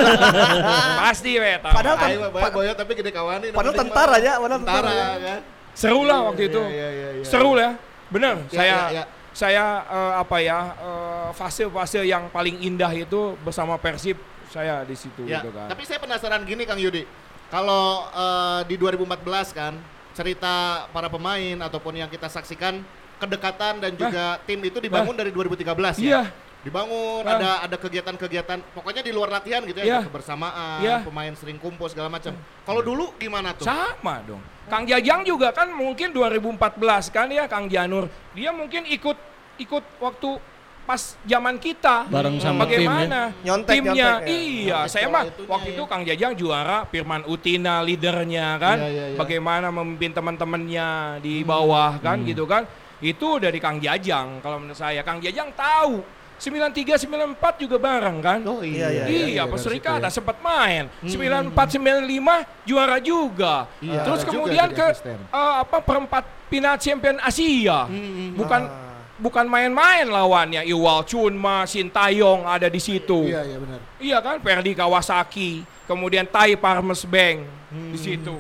pasti we. tau. Padahal kan- boy- boyot tapi gede kawan ini. Padahal tentara ya, padahal Tentara tentara. kan. seru lah waktu itu. Iya, iya, iya, Seru lah. Bener, Ya, saya ya, ya. saya eh, apa ya eh, fase-fase yang paling indah itu bersama Persib saya di situ Ya, gitu kan. tapi saya penasaran gini Kang Yudi. Kalau eh, di 2014 kan cerita para pemain ataupun yang kita saksikan kedekatan dan juga tim itu dibangun dari 2013 Iya. ya. Dibangun Ah. ada ada kegiatan-kegiatan pokoknya di luar latihan gitu ya, Iya. ada kebersamaan, Iya. pemain sering kumpul segala macam. Kalau dulu gimana tuh? Sama dong. Kang Jajang juga kan mungkin 2014 kan ya Kang Janur. Dia mungkin ikut ikut waktu pas zaman kita. Bareng sama tim ya. Bagaimana Nyontek, timnya? nyontek ya. Iya, Nyontek saya mah waktu ya. itu Kang Jajang juara, Firman Utina leadernya kan. Iya, iya, iya. Bagaimana memimpin teman-temannya di bawah kan Hmm. gitu kan. Itu dari Kang Jajang kalau menurut saya. Kang Jajang tahu 93 94 juga bareng kan? Oh Iya, iya, Iya, dari Perserikatan situ ya. sempat main. 94 95 juara juga. Iya, Terus ada juga kemudian jadi ke eh, apa perempat final champion Asia. Bukan Ah. Bukan main-main lawannya. Iwal Chunma, Sintayong ada di situ. Iya, iya benar. Iya kan, Ferdi Kawasaki, kemudian Tai Parmes Bank Hmm. di situ.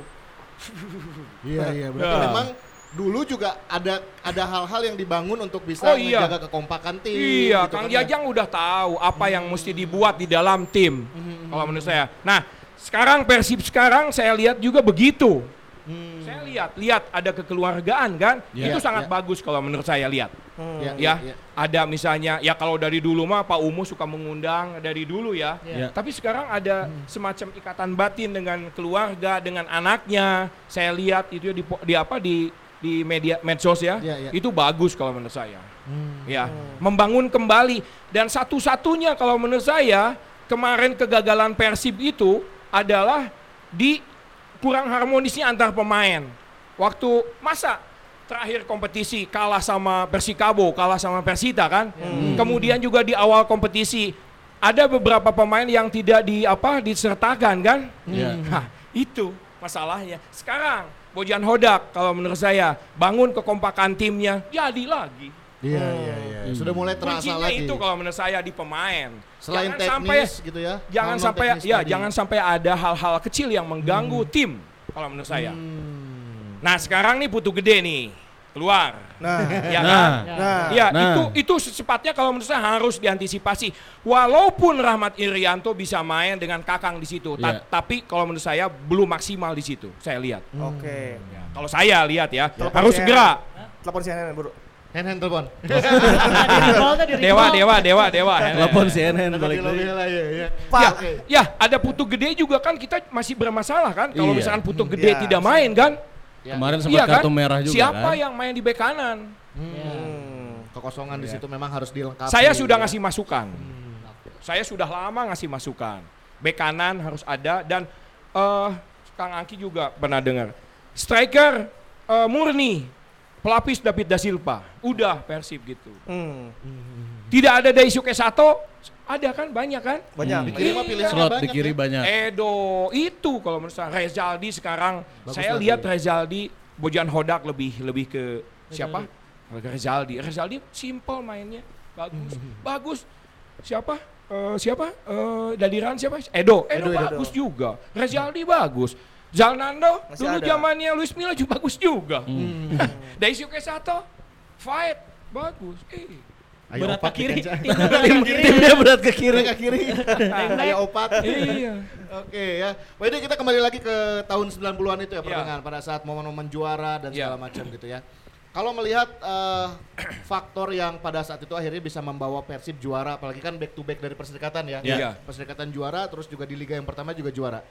Iya, iya. Berarti Ya. memang dulu juga ada ada hal-hal yang dibangun untuk bisa Oh, iya. menjaga kekompakan tim. Iya, gitu Kang kan ya. Jajang udah tahu apa yang mesti dibuat di dalam tim. Kalau menurut saya. Nah, sekarang Persib sekarang saya lihat juga begitu. Saya lihat, lihat ada kekeluargaan kan? Iya, Itu sangat iya. bagus kalau menurut saya lihat. Iya, ya, iya. ada misalnya ya kalau dari dulu mah Pak Umu suka mengundang dari dulu ya. Iya. Tapi sekarang ada semacam ikatan batin dengan keluarga, dengan anaknya. Saya lihat itu di, di apa di di media medsos ya. Iya, iya. Itu bagus kalau menurut saya. Ya, membangun kembali dan satu-satunya kalau menurut saya kemarin kegagalan Persib itu adalah di kurang harmonisnya antar pemain. Waktu masa terakhir kompetisi kalah sama Persikabo, kalah sama Persita kan. Kemudian juga di awal kompetisi ada beberapa pemain yang tidak di apa disertakan kan. Iya. Nah, itu masalahnya. Sekarang Bojan Hodak kalau menurut saya bangun kekompakan timnya jadi lagi. Iya, iya, iya. Sudah mulai terasa Kuncinya lagi. itu kalau menurut saya di pemain. Selain jangan teknis sampai gitu ya. jangan sampai ya tadi. jangan sampai ada hal-hal kecil yang mengganggu tim kalau menurut saya. Hmm. Nah, sekarang nih putu gede nih keluar. Nah, Ya Nah. kan? nah. Ya, Nah. itu itu secepatnya kalau menurut saya harus diantisipasi. Walaupun Rahmat Irianto bisa main dengan Kakang di situ, ta- Iya. tapi kalau menurut saya belum maksimal di situ. Saya lihat. Oke. Ya, kalau saya lihat ya, Telepon harus CNN. segera. Telepon CNN, Bro. Hand hand telepon. Dewa, dewa, dewa, dewa. Telepon CNN Telepon balik lagi. iya. Pak, Ya, ya, ada putu gede juga kan kita masih bermasalah kan kalau Iya. misalkan putu gede Iya. tidak main kan? Kemarin sempat Iya kan? kartu merah juga Siapa kan. yang main di bek kanan? Hmm. Kekosongan di situ memang harus dilengkapi. Saya sudah ya. ngasih masukan. Saya sudah lama ngasih masukan. Bek kanan harus ada dan eh Kang Angki juga pernah dengar. Striker eh, murni pelapis David da Silva. Udah Persib gitu. Hmm. Tidak ada Daisuke Sato, ada kan banyak kan? Banyak. Di kiri mah pilihannya Slot banyak di kiri ya. banyak. Edo itu kalau menurut saya Rezaldi sekarang Bagus saya lagi. lihat Rezaldi Bojan Hodak lebih lebih ke siapa? Rezaldi. Rezaldi simple mainnya. Bagus. Bagus. Siapa? Eh, siapa? Eh, Dadiran siapa? Edo. Edo, Edo, Edo. bagus juga. Rezaldi bagus. Zalnando Masih dulu. Hmm. zamannya Luis Milla juga bagus juga. Daisuke Sato fight bagus. Eh. Ayo Berat ke kiri. Tim, timnya berat ke kiri. Ke kiri. Ayo opat. iya. Oke ya. Jadi kita kembali lagi ke tahun 90-an itu ya Iya. pertengahan pada saat momen-momen juara dan Iya. segala macam gitu ya. Kalau melihat eh, faktor yang pada saat itu akhirnya bisa membawa Persib juara apalagi kan back to back dari Perserikatan ya. Iya. Perserikatan juara terus juga di liga yang pertama juga juara.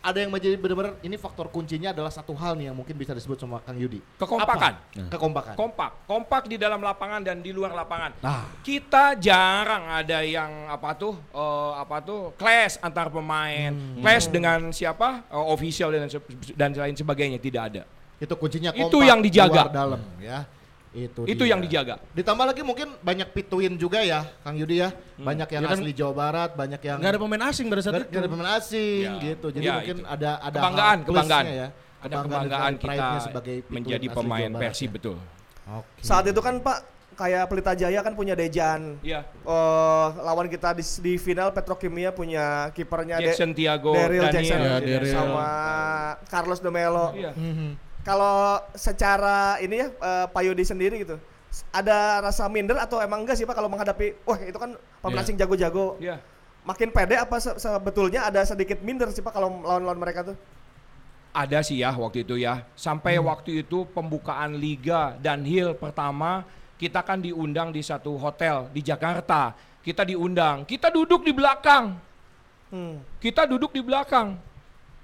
Ada yang menjadi benar-benar ini faktor kuncinya adalah satu hal nih yang mungkin bisa disebut sama Kang Yudi. Kekompakan. Apa? Kekompakan. Kompak, kompak di dalam lapangan dan di luar lapangan. Nah. Kita jarang ada yang apa tuh, eh, apa tuh, clash antar pemain, clash dengan siapa, eh, official dan dan lain sebagainya tidak ada. Itu kuncinya kompak. Itu yang dijaga. luar dalam ya. Itu Itu dia. yang dijaga. Ditambah lagi mungkin banyak pituin juga ya, Kang Yudi ya. Banyak yang Ya kan- asli Jawa Barat, banyak yang Nggak ada pemain asing pada saat Nggak- itu. ada pemain asing Ya. gitu. Jadi Ya, mungkin itu. ada ada Kebanggaan, kebanggaan. ya. Ada kebanggaan kita sebagai menjadi pemain Persib ya. betul. Oke. Saat itu kan Pak kayak Pelita Jaya kan punya Dejan. Iya. Eh, lawan kita di, di final Petrokimia punya kipernya De- Jackson Tiago, Daryl Daniel. Jackson Ya, Daryl. sama Carlos De Melo. Iya. Kalau secara ini ya eh, Pak Yudi sendiri gitu. Ada rasa minder atau emang enggak sih Pak kalau menghadapi wah itu kan pemain Iya. asing jago-jago. Iya. Makin pede apa se- sebetulnya ada sedikit minder sih Pak kalau lawan-lawan mereka tuh? Ada sih ya waktu itu ya. Sampai waktu itu pembukaan liga dan Hill pertama kita kan diundang di satu hotel di Jakarta. Kita diundang, kita duduk di belakang. Hmm. Kita duduk di belakang.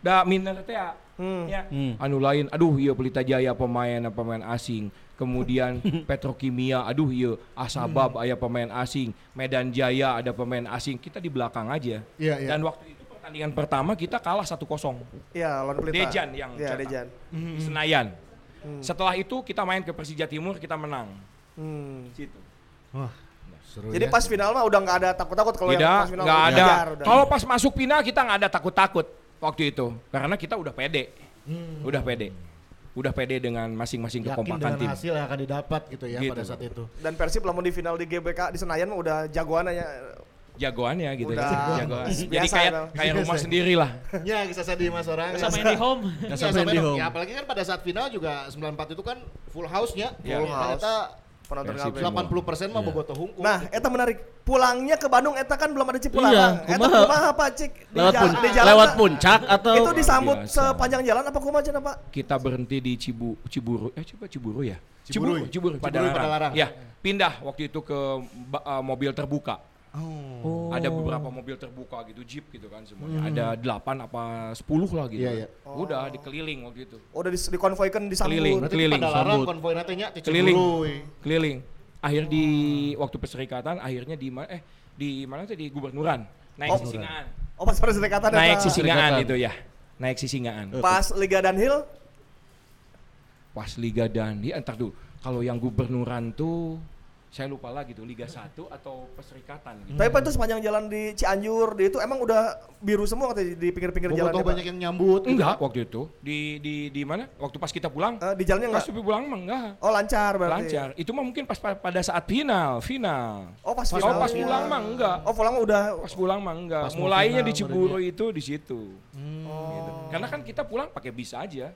Da minder teh ya. Hmm. Ya. Hmm. Anu lain, aduh iya Pelita Jaya pemain pemain asing. Kemudian Petrokimia, aduh iya Asabab aya pemain asing. Medan Jaya ada pemain asing. Kita di belakang aja. Iya, iya. Dan waktu itu pertandingan pertama kita kalah 1-0 Iya, lawan Pelita. Dejan yang Iya, cetak. Dejan. di Senayan. Setelah itu kita main ke Persija Timur kita menang. Hmm. Situ. Wah, seru Jadi ya. pas final mah udah nggak ada takut-takut kalau pas final ada. Kalau pas masuk final kita nggak ada takut-takut waktu itu, karena kita udah pede, udah pede, udah pede dengan masing-masing yakin kekompakan dengan tim. hasil yang akan didapat gitu ya Gitu. pada saat itu. dan Persib lamun di final di GBK di Senayan mah udah jagoan aja jagoannya gitu Udah. ya. Jagoan. Jadi kayak kayak rumah sendiri lah. Ya, bisa sedih mas orang. Sama yang di home. Ya, sampai sampai di home. Ya, apalagi kan pada saat final juga 94 itu kan full house-nya. Ya. Full house. Ternyata Penonton Persib kabeh. 80 persen mah bobotoh hungkul. Nah, eta menarik. Pulangnya ke Bandung eta kan belum ada Cipularang. Iya, eta kumaha? Pak Cik? Di Lewat, ja- pun, di jalan lewat puncak atau Itu disambut Biasa. sepanjang jalan apa kumaha cenah, Pak? Kita berhenti di Cibu Ciburu eh coba Ciburu ya. Ciburuy. Ciburu, Ciburuy, Padalarang. Padalarang. Ya, pindah waktu itu ke uh, mobil terbuka. Oh. Ada beberapa mobil terbuka gitu, jeep gitu kan semuanya. Ada delapan apa 10 lah gitu. Iya, iya. Udah dikeliling waktu itu. Udah di dikonvoykan disambut. Keliling. Berarti keliling, pada larang sambut. konvoi nantinya di Keliling. Keliling. Akhir di waktu perserikatan akhirnya di mana eh di mana tuh di gubernuran. Naik Oh. Sisingaan. Oh, pas perserikatan eta. Naik Sisingaan itu ya. Naik Sisingaan. Pas Liga Danhill Pas Liga dan ya entar dulu. Kalau yang gubernuran tuh saya lupa lagi tuh Liga 1 atau Perserikatan gitu. Tapi itu sepanjang jalan di Cianjur, di itu emang udah biru semua katanya di pinggir-pinggir jalan. Ya, Pak? banyak yang nyambut. gitu. Enggak waktu itu di di di mana? Waktu pas kita pulang. Eh, di jalannya Pas enggak? kita pulang mah enggak. Oh, lancar berarti. Lancar. Itu mah mungkin pas pa- pada saat final, final. Oh, pas Oh, final. pas pulang mah enggak. Oh, pulang udah Pas pulang mah enggak. Pas Mulainya final di Ciburu itu di situ. Gitu. Oh. Karena kan kita pulang pakai bis aja.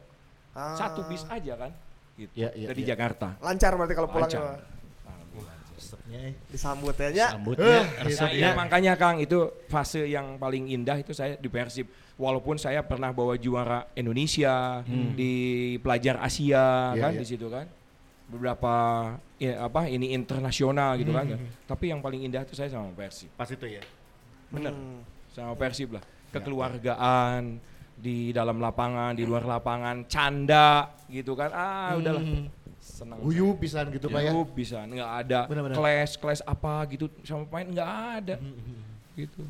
Ah. Satu bis aja kan. Gitu. Iya, iya, Dari iya. Jakarta. Lancar berarti kalau pulang Lancar. Ya. Disambut ya. nya. sambutnya Nah, iya, makanya Kang itu fase yang paling indah itu saya di Persib. Walaupun saya pernah bawa juara Indonesia di pelajar Asia Iya, kan iya. di situ kan. Beberapa ya, apa ini internasional gitu kan. Tapi yang paling indah itu saya sama Persib. Pas itu ya. Bener. Hmm. Sama Persib lah. Kekeluargaan di dalam lapangan, di luar lapangan, canda gitu kan. Ah, udahlah. Senang. Guyup pisan gitu Pak ya. Bisa nggak ada clash clash apa gitu sama pemain nggak ada gitu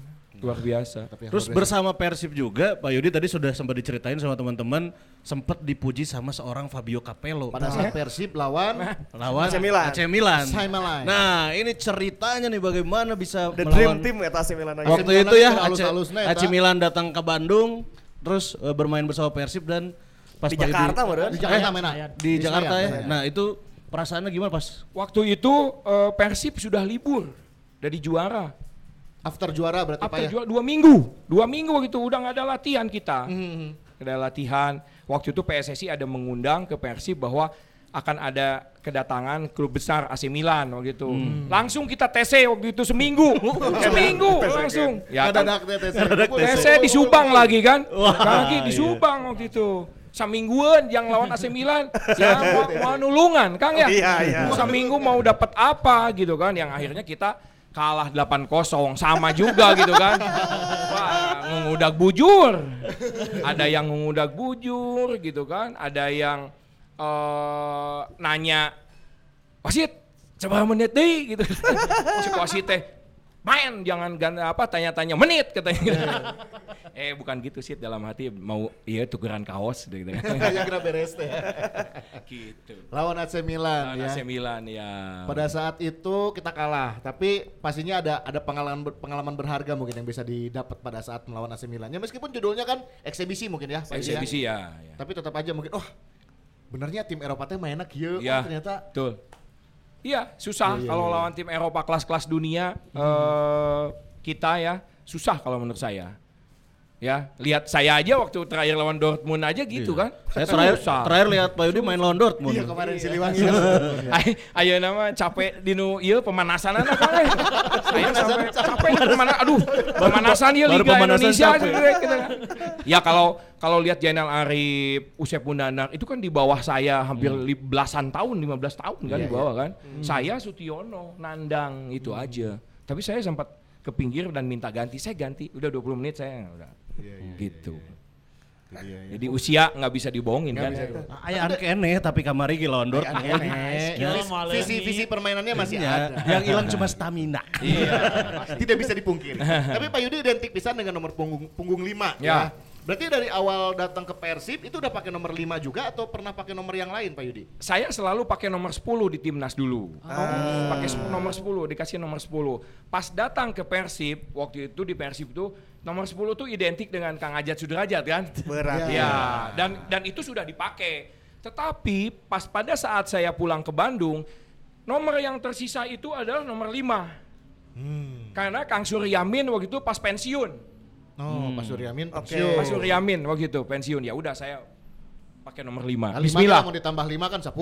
luar biasa Tapi Terus luar biasa. bersama Persib juga, Pak Yudi tadi sudah sempat diceritain sama teman-teman, sempat dipuji sama seorang Fabio Capello pada saat Persib lawan lawan AC Milan. AC Milan. Nah, ini ceritanya nih bagaimana bisa The melawan Dream Team ya AC Milan aja. Waktu itu ya AC, AC. Milan datang ke Bandung, terus eh, bermain bersama Persib dan pas Di Jakarta, Meren. di Jakarta Eh, mana? di Jakarta ya. Senayan. Nah, itu perasaannya gimana pas? Waktu itu eh, Persib sudah libur. Dari juara. After juara berarti After ya. juara dua minggu. Dua minggu waktu itu. Udah nggak ada latihan kita. Hmm. Nggak ada latihan. Waktu itu PSSI ada mengundang ke Persib bahwa akan ada kedatangan klub besar AC Milan waktu itu. Langsung kita TC waktu itu seminggu. Seminggu langsung. Ya kan tes. TC di Subang lagi kan? Lagi di Subang waktu itu samingguan yang lawan AC Milan. Ya mau, mau nulungan Kang ya? Oh, iya, iya. saminggu mau dapat apa gitu kan? Yang akhirnya kita kalah 8-0 sama juga gitu kan? Wah mengudak bujur. Ada yang mengudak bujur gitu kan? Ada yang eh nanya wasit coba menit deh gitu. Si wasit teh main jangan gan apa tanya-tanya menit katanya eh bukan gitu sih dalam hati mau iya tukeran kaos gitu kan yang kira beres teh. gitu Lawan AC Milan Lawan ya. AC Milan ya Pada saat itu kita kalah, tapi pastinya ada ada pengalaman pengalaman berharga mungkin yang bisa didapat pada saat melawan AC Milan. Ya meskipun judulnya kan eksebisi mungkin ya, ya. eksebisi ya, ya. Tapi tetap aja mungkin oh benernya tim Eropa teh mainnya kieu Ya, oh, ternyata betul. Iya, susah Iya, iya, kalau iya. lawan tim Eropa kelas-kelas dunia eh, kita ya susah kalau menurut saya. Ya, lihat saya aja waktu terakhir lawan Dortmund aja gitu kan. Saya terakhir Susah. terakhir lihat Pak Yudi main lawan Dortmund. iya kemarin Siliwangi. Ay- Ayo nama capek di nu ieu pemanasan anak kan. Saya sampai capek pemana aduh pemanasan ieu baru Liga pemanasan Indonesia capek. gitu, kan. Ya kalau kalau lihat Jainal Arif, Usep Mundanar itu kan di bawah saya hampir li- belasan tahun, 15 tahun kan Iya, di bawah kan. Saya Sutiono, Nandang itu aja. Tapi saya sempat ke pinggir dan minta ganti, saya ganti. Udah 20 menit saya udah. Gitu. Jadi usia nggak bisa dibohongin kan. Aya anu keneh tapi kamari ge malah Visi visi permainannya masih Iya, ada. Yang hilang cuma stamina. Iya, tidak bisa dipungkiri. Tapi Pak Yudi identik pisan dengan nomor punggung punggung 5 Ya. ya. Berarti dari awal datang ke Persib itu udah pakai nomor 5 juga atau pernah pakai nomor yang lain Pak Yudi? saya selalu pakai nomor 10 di timnas dulu. Pakai sep- nomor 10, dikasih nomor 10. Pas datang ke Persib, waktu itu di Persib itu nomor 10 tuh identik dengan Kang Ajat Sudrajat kan? Berat. Ya, dan dan itu sudah dipakai. Tetapi pas pada saat saya pulang ke Bandung, nomor yang tersisa itu adalah nomor 5. Karena Kang Suryamin waktu itu pas pensiun. Oh, Pak Suryamin Oke. pensiun. Pak Suryamin waktu itu pensiun. Ya udah saya pakai nomor 5. Nah, lima Bismillah. kan mau ditambah lima kan 10.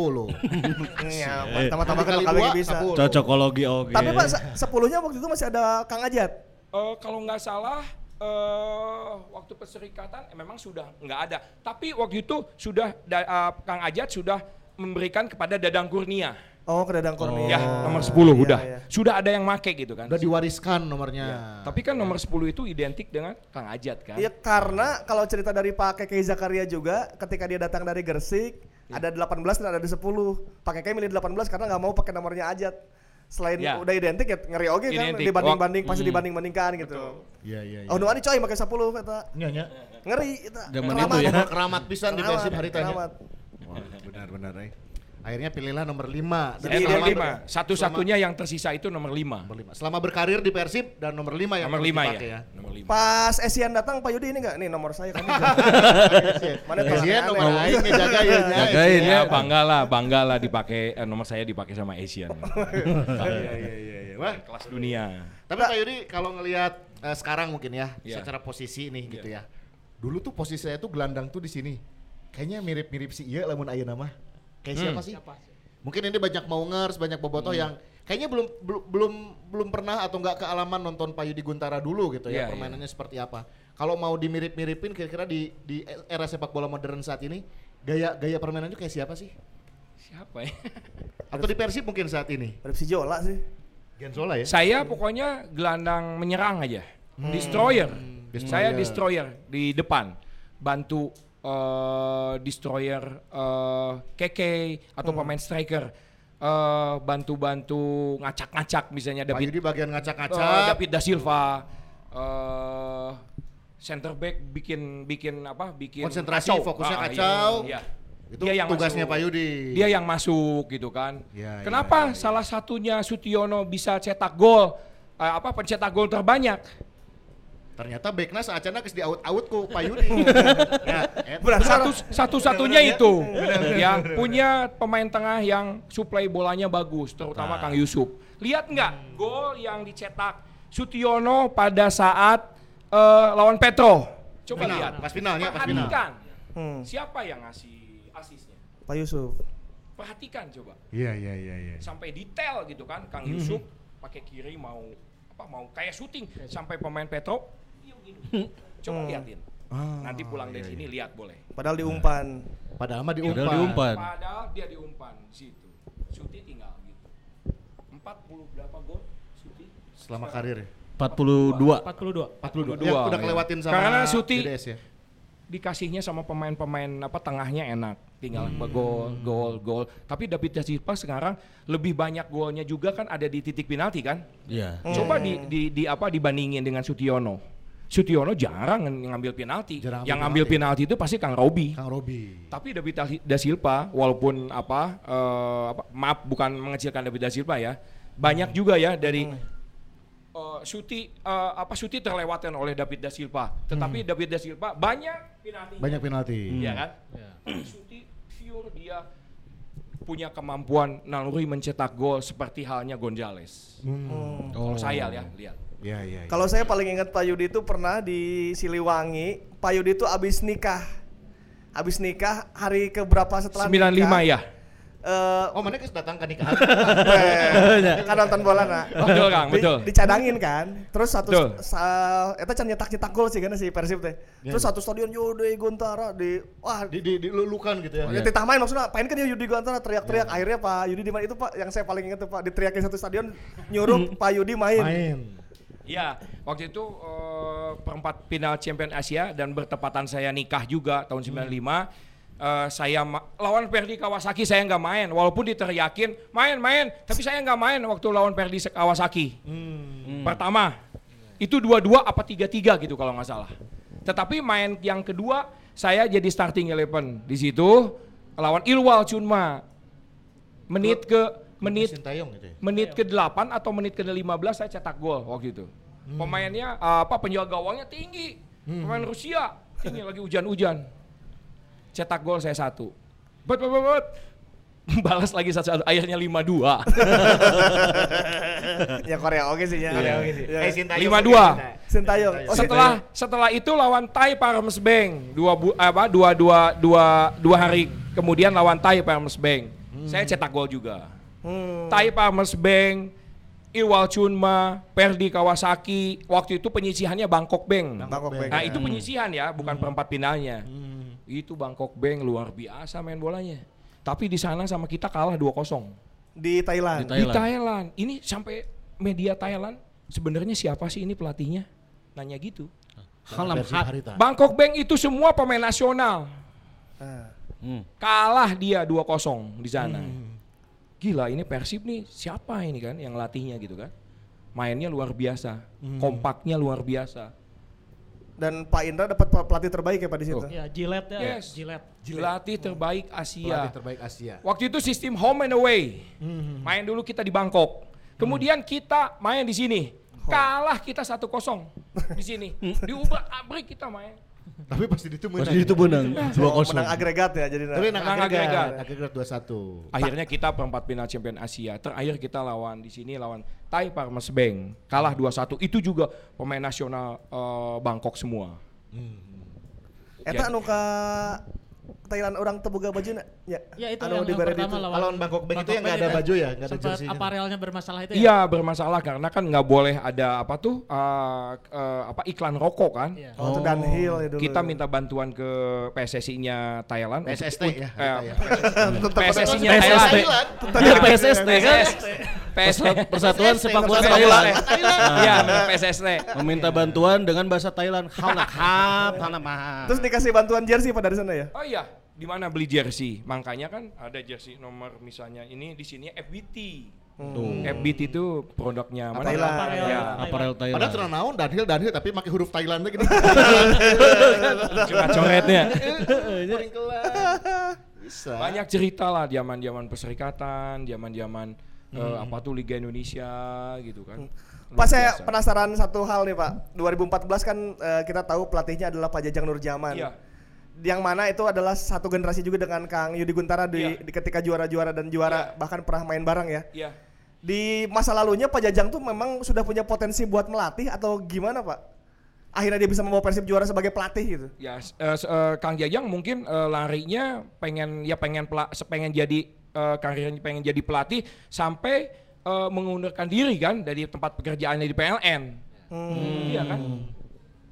Iya, tambah-tambah kan Kali dua, lagi bisa. sepuluh. Cocokologi oke. Tapi Pak, se- sepuluhnya waktu itu masih ada Kang Ajat. Eh, kalau nggak salah eh waktu perserikatan eh, memang sudah nggak ada. Tapi waktu itu sudah da- eh, Kang Ajat sudah memberikan kepada Dadang Kurnia. Oh, ke Dadang Kurnia. Ya, nomor 10 Iya, udah. iya. Sudah ada yang make gitu kan. Udah diwariskan nomornya. Ya, Tapi kan nomor 10 itu identik dengan Kang Ajat kan. Iya karena kalau cerita dari Pak Keke Zakaria juga ketika dia datang dari Gersik Iya. ada 18 dan ada 10. Pak Keke milih 18 karena nggak mau pakai nomornya Ajat. Selain Ya. udah identik ya ngeri oke kan Identik. dibanding-banding pasti Hmm. dibanding-bandingkan gitu. Iya, iya, iya. Oh, nu coy pakai 10 kata. Nya, nya. Ngeri eta. Zaman Keramat. itu ya. Keramat pisan di hari tanya. keramat. Wah, benar-benar eh. Akhirnya pilihlah nomor 5. Jadi nomor 5. Satu-satunya yang tersisa itu nomor 5. nomor 5. Selama berkarir di Persib dan nomor 5 yang Nomor harus 5 dipakai ya. Nomor 5. Pas Esian datang Pak Yudi ini enggak? Nih nomor saya kan. Mana Iya, aneh. nomor aing ngejagain ya. Jagain Ya ya. bangga lah, bangga lah dipakai eh, nomor saya dipakai sama Asian. Iya, iya, iya, iya. Wah, Kelas dunia. Tapi Pak Yudi kalau ngelihat eh, sekarang mungkin ya, Iya. secara posisi nih gitu ya. Dulu tuh posisi saya tuh gelandang tuh di sini. Kayaknya mirip-mirip si Iya lamun ayeuna mah. Kayak siapa sih? Mungkin ini banyak maungers, banyak bobotoh yang kayaknya belum belum belum pernah atau nggak kealaman nonton Pak Yudi Guntara dulu gitu ya Iya, permainannya seperti apa. Kalau mau dimirip-miripin kira-kira di di era sepak bola modern saat ini gaya gaya permainannya kayak siapa sih? Siapa ya? Atau di Persib mungkin saat ini? Si Jola sih. Genzola ya? Saya pokoknya gelandang menyerang aja. Destroyer. Saya destroyer di depan. Bantu eh, destroyer eh, keke atau pemain striker. Eh, bantu-bantu ngacak-ngacak misalnya David Yudi bagian ngacak-ngacak. David da Silva eh center back bikin bikin apa? Bikin Konsentrasi, fokusnya Ah, iya. kacau. Iya. Itu Dia yang tugasnya masuk. Pak Yudi. Dia yang masuk gitu kan. Ya, Kenapa salah satunya Sutiono bisa cetak gol? eh, apa pencetak gol terbanyak? Ternyata Beknas acana geus di out out ku Pak Yudi. ya, et- Satu satu-satunya itu ya punya pemain tengah yang suplai bolanya bagus, terutama Kang Yusuf. Lihat nggak gol yang dicetak Sutiono pada saat eh, lawan Petro? Coba Final, lihat. pas finalnya, pas final. Perhatikan. Hmm. Siapa yang ngasih asisnya? Pak Yusuf. Perhatikan coba. Iya iya iya iya. sampai detail gitu kan Kang Yusuf pakai kiri mau apa mau kayak syuting sampai pemain Petro coba liatin nanti pulang dari sini lihat boleh Padahal diumpan. Padahal mah diumpan. Padahal diumpan. padahal dia diumpan situ Suti tinggal gitu 40 berapa gol Suti Selama karir. 42. 42. 42. 42, Ya, udah ya. kelewatin sama Karena Suti- GDS ya. dikasihnya sama pemain-pemain apa tengahnya enak tinggal Hmm. gol gol gol tapi David da Silva sekarang lebih banyak golnya juga kan ada di titik penalti kan Iya. Coba di, di, di apa dibandingin dengan Sutiono. Sutiono jarang ng- ngambil penalti. Jarang ambil Yang ngambil penalti itu pasti Kang Robi. Kang Robi. Tapi David Da- da Silva walaupun apa, eh, apa maaf bukan mengecilkan David da Silva ya. Banyak juga ya dari eh, Suti eh, apa Suti terlewatkan oleh David da Silva. Tetapi David da Silva banyak penalti. Banyak penalti. Iya kan? Suti pure dia punya kemampuan naluri mencetak gol seperti halnya Gonzales. Hmm. Kalau saya ya lihat. Iya iya. iya. Kalau saya paling ingat Pak Yudi itu pernah di Siliwangi, Pak Yudi itu abis nikah. Abis nikah hari keberapa setelah 95 nikah? ya. Eh, Oh, mana datang ke nikahan? kan nonton bola nah. Betul Kang, Di- betul. dicadangin kan. Terus satu sa, eta can nyetak nyetak gol sih kan si Persib teh. Terus satu stadion Yudi Gontara di wah di di dilulukan gitu ya. Ya titah main maksudnya pain kan ya Yudi Gontara teriak-teriak akhirnya Pak Yudi di mana itu Pak yang saya paling ingat tuh Pak diteriakin satu stadion nyuruh Pak Yudi main. Main. Iya, waktu itu eh, perempat final Champion Asia dan bertepatan saya nikah juga tahun 95. eh, saya ma- lawan Perdi Kawasaki saya nggak main, walaupun diteriakin main main, tapi saya nggak main waktu lawan Perdi Kawasaki. Pertama, itu dua-dua apa tiga-tiga gitu kalau nggak salah. Tetapi main yang kedua saya jadi starting eleven di situ lawan Ilwal Chunma. Menit ke menit Sintayong gitu ya. menit ke-8 atau menit ke-15 saya cetak gol waktu itu. Pemainnya uh, apa penjual gawangnya tinggi. Pemain Rusia. Ini lagi hujan-hujan. Cetak gol saya satu. Bet bet bet. balas lagi satu-satu akhirnya 5-2 ya Korea oke sih ya. Korea Iya. oke sih. Iya. Eh, Sintayong. Lima dua. Sintayong. Oh, setelah setelah itu lawan Thai Parmes Bank dua bu, apa dua dua dua dua hari kemudian lawan Thai Parmes Bank saya cetak gol juga Hmm. Thai Parmes Bank Iwal Chunma Perdi Kawasaki waktu itu penyisihannya Bangkok Bank Bangkok Bank. nah itu penyisihan ya bukan perempat finalnya itu Bangkok Bank luar biasa main bolanya tapi di sana sama kita kalah 2-0 di Thailand. Di di Thailand. Thailand. Ini sampai media Thailand sebenarnya siapa sih ini pelatihnya? Nanya gitu. Halam hat. Harita. Bangkok Bank itu semua pemain nasional. Ah. Hmm. Kalah dia 2-0 di sana. Gila ini Persib nih siapa ini kan yang latihnya gitu kan. Mainnya luar biasa, kompaknya luar biasa. Dan Pak Indra dapat pelatih terbaik ya Pak di situ. Oh. Ya, Gillette ya. Yes. Gillette. Pelatih terbaik Asia. Pelatih terbaik Asia. Waktu itu sistem home and away. Main dulu kita di Bangkok. Kemudian kita main di sini. Kalah kita 1-0 di sini. Diubah abrik kita main. Tapi pasti itu menang. Pasti itu menang. Dua kosong. menang agregat ya jadi. Tapi menang agregat. agregat. Agregat 2-1. Akhirnya kita perempat final champion Asia. Terakhir kita lawan di sini lawan Thai Parmes Bank. Kalah 2-1. Itu juga pemain nasional eh, Bangkok semua. Eta anu ka Thailand orang teboga baju na? Ya. Ya itu anu yang, di yang pertama itu. lawan Lawan Bangkok Bank itu yang nggak ada baju ya, nggak ada sempat jersey-nya. aparelnya bermasalah itu ya. Iya bermasalah karena kan nggak boleh ada apa tuh eh, eh, apa iklan rokok kan. Iya. Oh, itu Dunhill ya dulu. Kita minta bantuan ke PSSI-nya Thailand. PSST ya. eh, ya. PSSI-nya PSST. Thailand. Iya PSST kan. PSSI. Persatuan Sepak Bola Thailand. Iya, PSSI. Meminta bantuan dengan bahasa Thailand. Hanak hap. Terus dikasih bantuan jersey Pak dari sana ya? Oh iya, di mana beli jersey? Makanya kan ada jersey nomor misalnya ini di sini FBT. Tuh. FBT itu produknya mana? Thailand. Aparel. Ya, Aparel Padahal Thailand. tenang naon, Danhil, Danhil, tapi pakai huruf Thailand gini. cuma coretnya. Bisa. Banyak cerita lah zaman-zaman perserikatan, zaman-zaman eh, apa tuh Liga Indonesia gitu kan. Luar Pak saya biasa. penasaran satu hal nih Pak. 2014 kan eh, kita tahu pelatihnya adalah Pak Jajang Nurjaman. Iya. Yang mana itu adalah satu generasi juga dengan Kang Yudi Guntara di, Iya. di ketika juara-juara dan juara Iya. bahkan pernah main bareng ya. Iya. Di masa lalunya Pak Jajang tuh memang sudah punya potensi buat melatih atau gimana Pak? Akhirnya dia bisa membawa Persib juara sebagai pelatih gitu. Ya, s- eh, s- eh, Kang Jajang mungkin eh, larinya pengen ya pengen pela, pengen jadi eh, karirnya pengen jadi pelatih sampai eh, mengundurkan diri kan dari tempat pekerjaannya di PLN. Iya kan?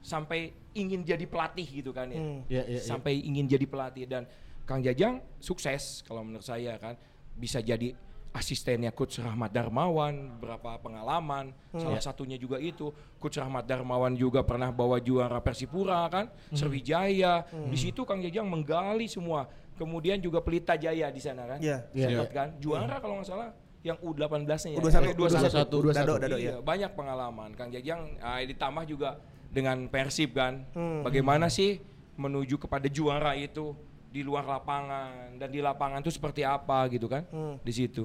Sampai ingin jadi pelatih gitu kan ya. Hmm. Iya, iya, iya. Sampai ingin jadi pelatih dan Kang Jajang sukses kalau menurut saya kan bisa jadi asistennya coach Rahmat Darmawan berapa pengalaman salah satunya juga itu coach Rahmat Darmawan juga pernah bawa juara Persipura kan Sriwijaya di situ Kang Jajang menggali semua kemudian juga Pelita Jaya di sana kan Iya. Iya. Sempat kan juara kalau nggak salah yang U18-nya ya. U21, Eh, U21. U21. Dado, Dado Iya, ya. banyak pengalaman. Kang Jajang ah, ditambah juga dengan Persib kan. Hmm. Bagaimana sih menuju kepada juara itu di luar lapangan dan di lapangan itu seperti apa gitu kan? Hmm. Di situ.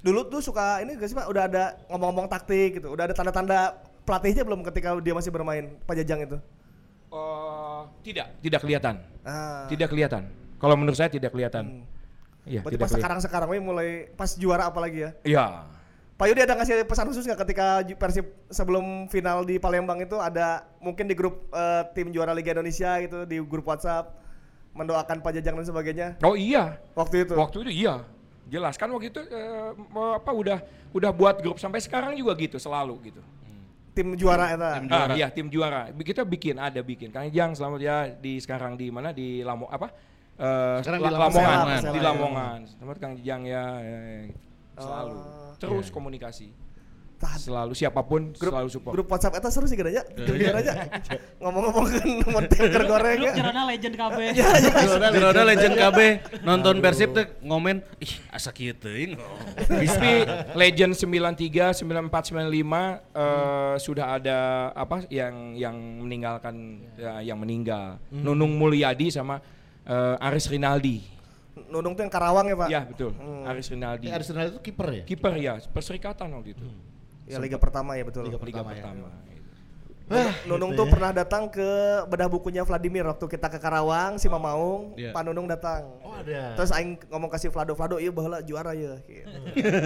Dulu tuh suka ini gak sih Pak udah ada ngomong-ngomong taktik gitu. Udah ada tanda-tanda pelatihnya belum ketika dia masih bermain Pak Jajang itu? Eh, tidak, tidak kelihatan. Ah. Tidak kelihatan. Kalau menurut saya tidak kelihatan. Iya, Berarti tidak pas sekarang-sekarang mulai pas juara apalagi ya? Iya. Pak Yudi ada ngasih pesan khusus nggak ketika Ju- Persib sebelum final di Palembang itu ada mungkin di grup eh, tim juara Liga Indonesia gitu di grup WhatsApp mendoakan Pak Jajang dan sebagainya Oh iya. waktu itu. Waktu itu iya. Jelas kan waktu itu eh, apa udah udah buat grup sampai sekarang juga gitu selalu gitu. Tim juara eta. Tim Ah, juara. iya tim juara. Kita bikin ada bikin. Kang Jang selamat ya di sekarang di mana di Lamo apa? Eh, Sekarang di Lamongan, di Lamongan. Selamat Kang Jang ya, ya, ya. Selalu. Oh. Terus komunikasi. Tah, Selalu siapa pun grup, selalu support. grup WhatsApp eta seru sih. Jujur aja. Ngomong-ngomong kan mau temker goreng Grup ya. Jerona legend KB. Geroda Legend KB nonton Persib teh ngomen, ih asa kieu teuing. Tapi Legend 93, 94, 95 eh, sudah ada apa yang yang meninggalkan ya, yang meninggal. Nunung Mulyadi sama eh, Aris Rinaldi. Nunung tuh yang Karawang ya Pak. Ya betul. Aris Rinaldi. Eh, Arsenal itu kiper ya? Kiper ya, perserikatan waktu itu. Ya Liga pertama ya betul. Liga Liga pertama ya. pertama. gitu. Nunung tuh pernah datang ke bedah bukunya Vladimir waktu kita ke Karawang, si Mamaung, Iya. Pak Nunung datang. Oh ada. Terus aing ngomong kasih Vlado, Vlado iya baheula juara ya. Gitu.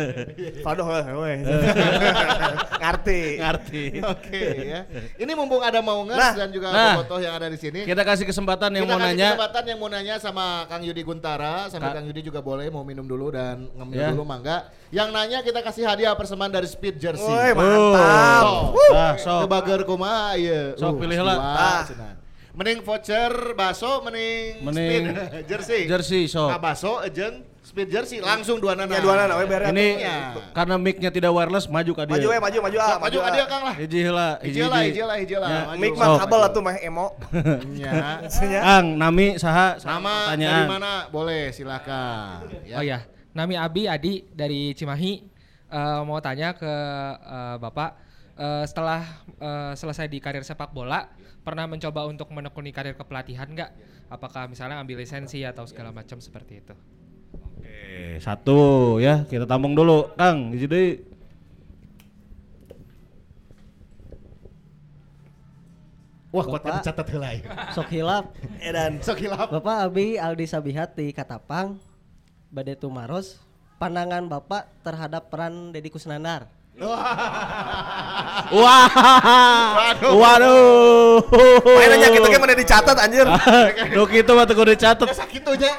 Vlado heuh. Ngerti. Ngerti. Oke ya. Ini mumpung ada Maungers Nah, dan juga nah. Bobotoh yang ada di sini. Kita kasih kesempatan yang Kita mau kasih nanya. kesempatan yang mau nanya sama Kang Yudi Guntara, sambil Ka- Kang Yudi juga boleh mau minum dulu dan ngemil Ya. dulu mangga. Yang nanya kita kasih hadiah persembahan dari Speed Jersey. Woi, mantap. Oh, Ah, sok. Kebager kumaha ieu. Sok, Uh, Ah. Mending voucher baso, mending, Mending Speed Jersey. Jersey sok. Nah, baso jeung Speed Jersey langsung dua nana. Ya dua nana we bere. Ini Iya. karena mic-nya tidak wireless maju ka dia. Maju we, maju maju ah, maju ada Kang lah. Hiji heula, Hiji lah, hiji lah, hiji lah. Ya. Maju. Mik mah kabel atuh mah emo. Nya. Maksudnya Kang, nami saha? Nama dari mana? Boleh, silakan. Ya. Oh ya, Nami Abi Adi dari Cimahi Eh, mau tanya ke eh, Bapak eh, setelah eh, selesai di karir sepak bola pernah mencoba untuk menekuni karir kepelatihan nggak? Apakah misalnya ambil lisensi atau segala macam seperti itu? Oke, satu ya, kita tampung dulu. Kang, deui. Wah, kuatnya dicatat heula. ya. Sok hilap. edan. Sok hilap. Bapak Abi Aldi Sabihat di Katapang, Bade Tumaros, pandangan Bapak terhadap peran Deddy Kusnandar. Wah. Waduh. Mainannya gitu kan mana dicatat anjir. Lu kitu mah kudu dicatet. Sakitu aja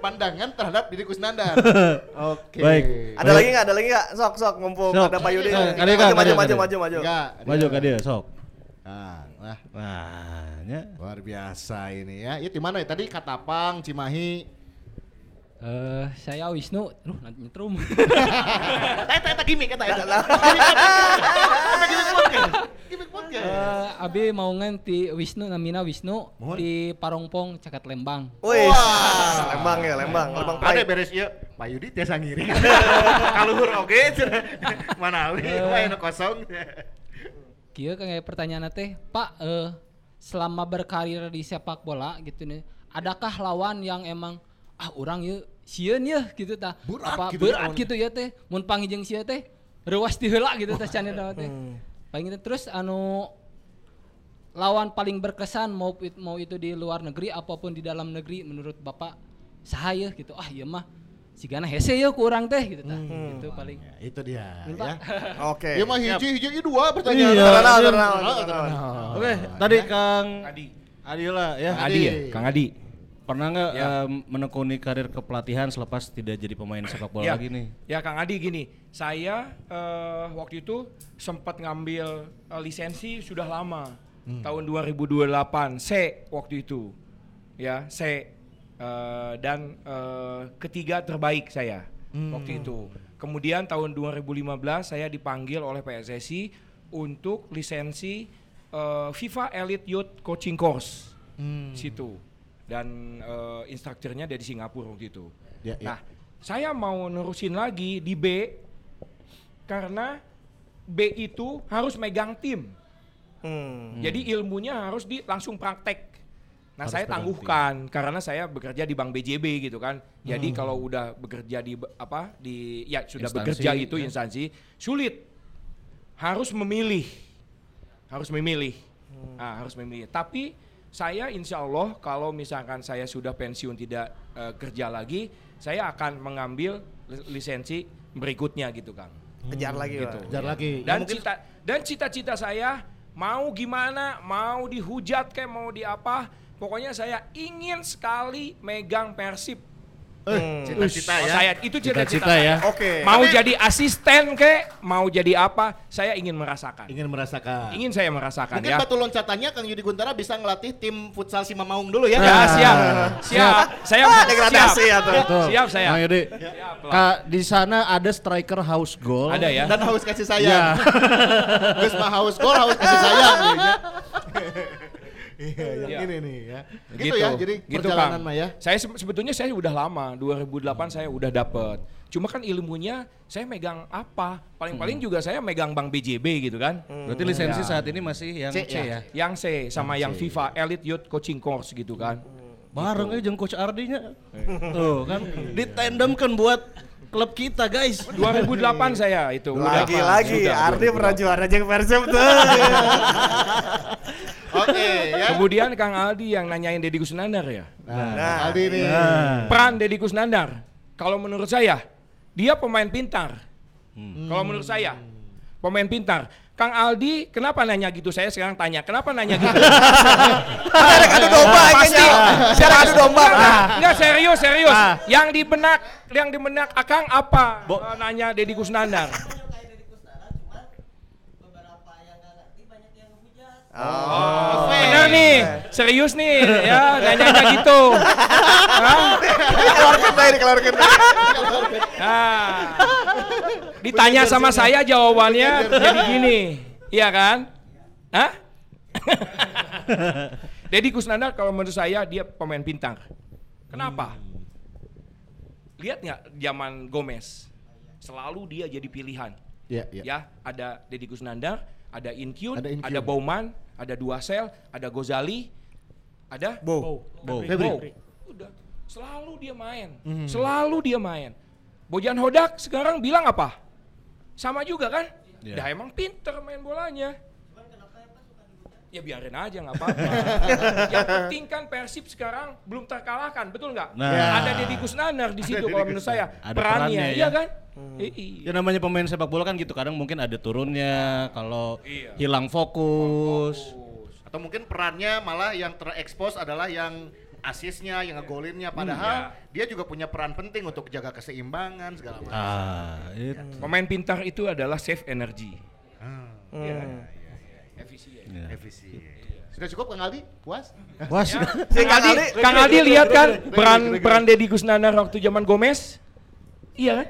pandangan terhadap diri Kusnandar. Oke. Baik. Ada lagi nggak? Ada lagi nggak? Sok sok mumpung Sok. ada Pak Yudi. Sok, Maju ada, Kang, maju ada, maju ada. maju maju. Enggak. Maju ka dia, sok. Nah, nah, Nah, nya. luar biasa ini ya. Itu di mana ya? Tadi Katapang, Cimahi. Eh, saya Wisnu, aduh nanti nyetrum. Eta eta gimmick eta eta. Gimmick podcast. Gimmick podcast. Eh, abi mau nganti Wisnu namina Wisnu Mohon. di Parongpong Cakat Lembang. Wih, Wah. Lembang ya, Lembang, Lembang Ada beres ieu. Pak Yudi tiasa ngiri. Kaluhur oge cenah. Mana we? Wah, anu kosong. Kieu kayak pertanyaan teh, Pak, eh selama berkarir di sepak bola gitu nih, adakah lawan yang emang ah orang ya sieun ya gitu tah Berat apa gitu ya berat gitu ya teh mun panggijeng sia teh reuas di heula gitu teh cenah teh teh paling itu terus anu lawan paling berkesan mau it- mau itu di luar negeri apa pun di dalam negeri menurut Bapak sahaya gitu ah iya mah sigana hese ya ku urang teh gitu tah gitu paling Itu dia Nun, ya. Oke. Ya mah hiji hiji dua pertanyaan. Iya, Terkenal, terkenal, terkenal. Oke, tadi Kang Adi. Adi lah ya. Kang Adi ya? Kang Adi. Pernah nggak Ya. em, menekuni karir kepelatihan selepas tidak jadi pemain sepak bola ya, lagi nih? Ya Kang Adi gini, saya eh, waktu itu sempat ngambil eh, lisensi sudah lama, tahun 2028 C waktu itu, ya C. Eh, dan eh, ketiga terbaik saya waktu itu. Kemudian tahun 2015 saya dipanggil oleh PSSI untuk lisensi eh, FIFA Elite Youth Coaching Course. Situ dan eh, instrukturnya dari Singapura waktu itu. Ya, ya. Nah, saya mau nerusin lagi di B karena B itu harus megang tim. Hmm. Jadi ilmunya harus di langsung praktek. Nah, Harus saya pegang tangguhkan karena saya bekerja di Bank BJB gitu kan. Jadi kalau udah bekerja di apa di ya sudah Instansi, bekerja itu ya. instansi sulit. Harus memilih. Harus memilih. Nah, harus memilih. Tapi saya insya Allah kalau misalkan saya sudah pensiun tidak eh, kerja lagi, saya akan mengambil li- lisensi berikutnya gitu, Kang. Kejar lagi Gitu. lah. Kejar lagi. Dan cita dan cita-cita saya mau gimana, mau dihujat kayak mau di apa, pokoknya saya ingin sekali megang Persib. Eh, cita-cita Oh, ya. Saya itu cita-cita Cita-cita ya. Oke. Mau Tapi- jadi asisten kek, mau jadi apa, saya ingin merasakan. Ingin merasakan. Ingin saya merasakan Mungkin ya. batu loncatannya Kang Yudi Guntara bisa ngelatih tim futsal Sima Maung dulu ya. Ya, siap. Siap. Saya Ah, degradasi ya tuh. siap. Siap saya. Mang Yudi. Siap. Kak, di sana ada striker house goal. Ada ya. Dan haus kasih sayang. Gus mah haus gol, haus kasih sayang. gitu. Iya, yang Iya. ini nih ya. Gitu, ya, jadi gitu, perjalanan mah ya. Saya se- sebetulnya saya udah lama, 2008 saya udah dapet. Cuma kan ilmunya saya megang apa? Paling-paling juga saya megang Bank BJB gitu kan. Berarti lisensi Ya. saat ini masih yang C, C, ya. ya. Yang C sama yang, C. FIFA Elite Youth Coaching Course gitu kan. Bareng aja jeung coach Ardinya. Tuh kan ditandemkan buat klub kita guys. 2008 saya itu. udah- Lagi-lagi sudah, Ardi 2008. pernah juara jeung Persib tuh. Oke ya. Kemudian Kang Aldi yang nanyain Deddy Kusnandar ya. Nah, Aldi nih. Peran Deddy Kusnandar, kalau menurut saya dia pemain pintar. Kalau menurut saya pemain pintar. Kang Aldi, kenapa nanya gitu? Saya sekarang tanya, kenapa nanya gitu? Ada adu domba kayaknya. Siapa adu domba? Enggak, enggak serius, serius. Yang di benak, yang di benak Akang apa? Nanya Deddy Kusnandar. Oh. Bener nih, serius nih, ya nanya gitu. Hah? Keluarkan dari, keluarkan. Nah, ditanya sama saya jawabannya jadi gini, iya kan? Hah? Deddy Kusnandar kalau menurut saya dia pemain pintar. Kenapa? Lihat nggak zaman Gomez, selalu dia jadi pilihan. Iya, iya. Ya, ada Deddy Kusnandar, ada Inkyun, Ada ada, Inkyun. Bauman, ada Duasel, ada Gozali, ada Bo. Bo. Febri. Udah, selalu dia main. Mhm. Selalu dia main. Bojan Hodak sekarang bilang apa? Sama juga kan? Iya. Dah emang pinter main bolanya. Ya biarin aja nggak apa-apa. Yang penting kan Persib sekarang belum terkalahkan, betul nggak? Nah. Ada Deddy Kusnandar di situ kalau menurut saya. Ada Perannya, perannya, iya ya. kan? Hmm. Iya. Ya namanya pemain sepak bola kan gitu. Kadang mungkin ada turunnya kalau Iya. hilang fokus. Atau mungkin perannya malah yang terekspos adalah yang asisnya, yang ngegolinnya. Padahal dia juga punya peran penting untuk jaga keseimbangan segala macam. Ah, itu. Pemain pintar itu adalah save energy. Hmm. Efisien. Efisien. Sudah cukup Kang Aldi? Puas? Wah, Si Kang Aldi, Kang Aldi lihat kan peran peran Deddy Kusnandar waktu zaman Gomez? Iya kan?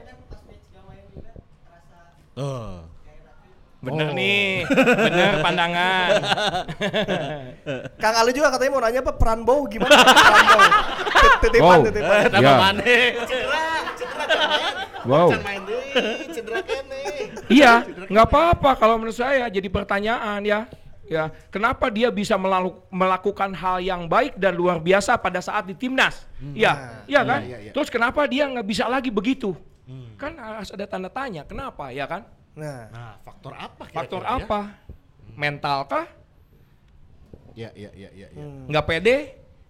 Oh. Bener nih, bener pandangan. Kang Ali juga katanya mau nanya apa peran Bow gimana peran Titipan, Wow. titipan. Ya. mana? Cedera, cedera can Wow. Can main deh, cedera kene. Iya, nggak apa-apa kalau menurut saya jadi pertanyaan ya. Ya, kenapa dia bisa melalu- melakukan hal yang baik dan luar biasa pada saat di timnas? Iya, iya kan? iya, iya. Terus kenapa dia nggak bisa lagi begitu? Kan harus ada tanda tanya. Kenapa? Ya kan? Nah, Nah, faktor apa kira-kira Faktor ya? apa? Mental kah? Ya, ya, ya, ya, ya. Nggak pede?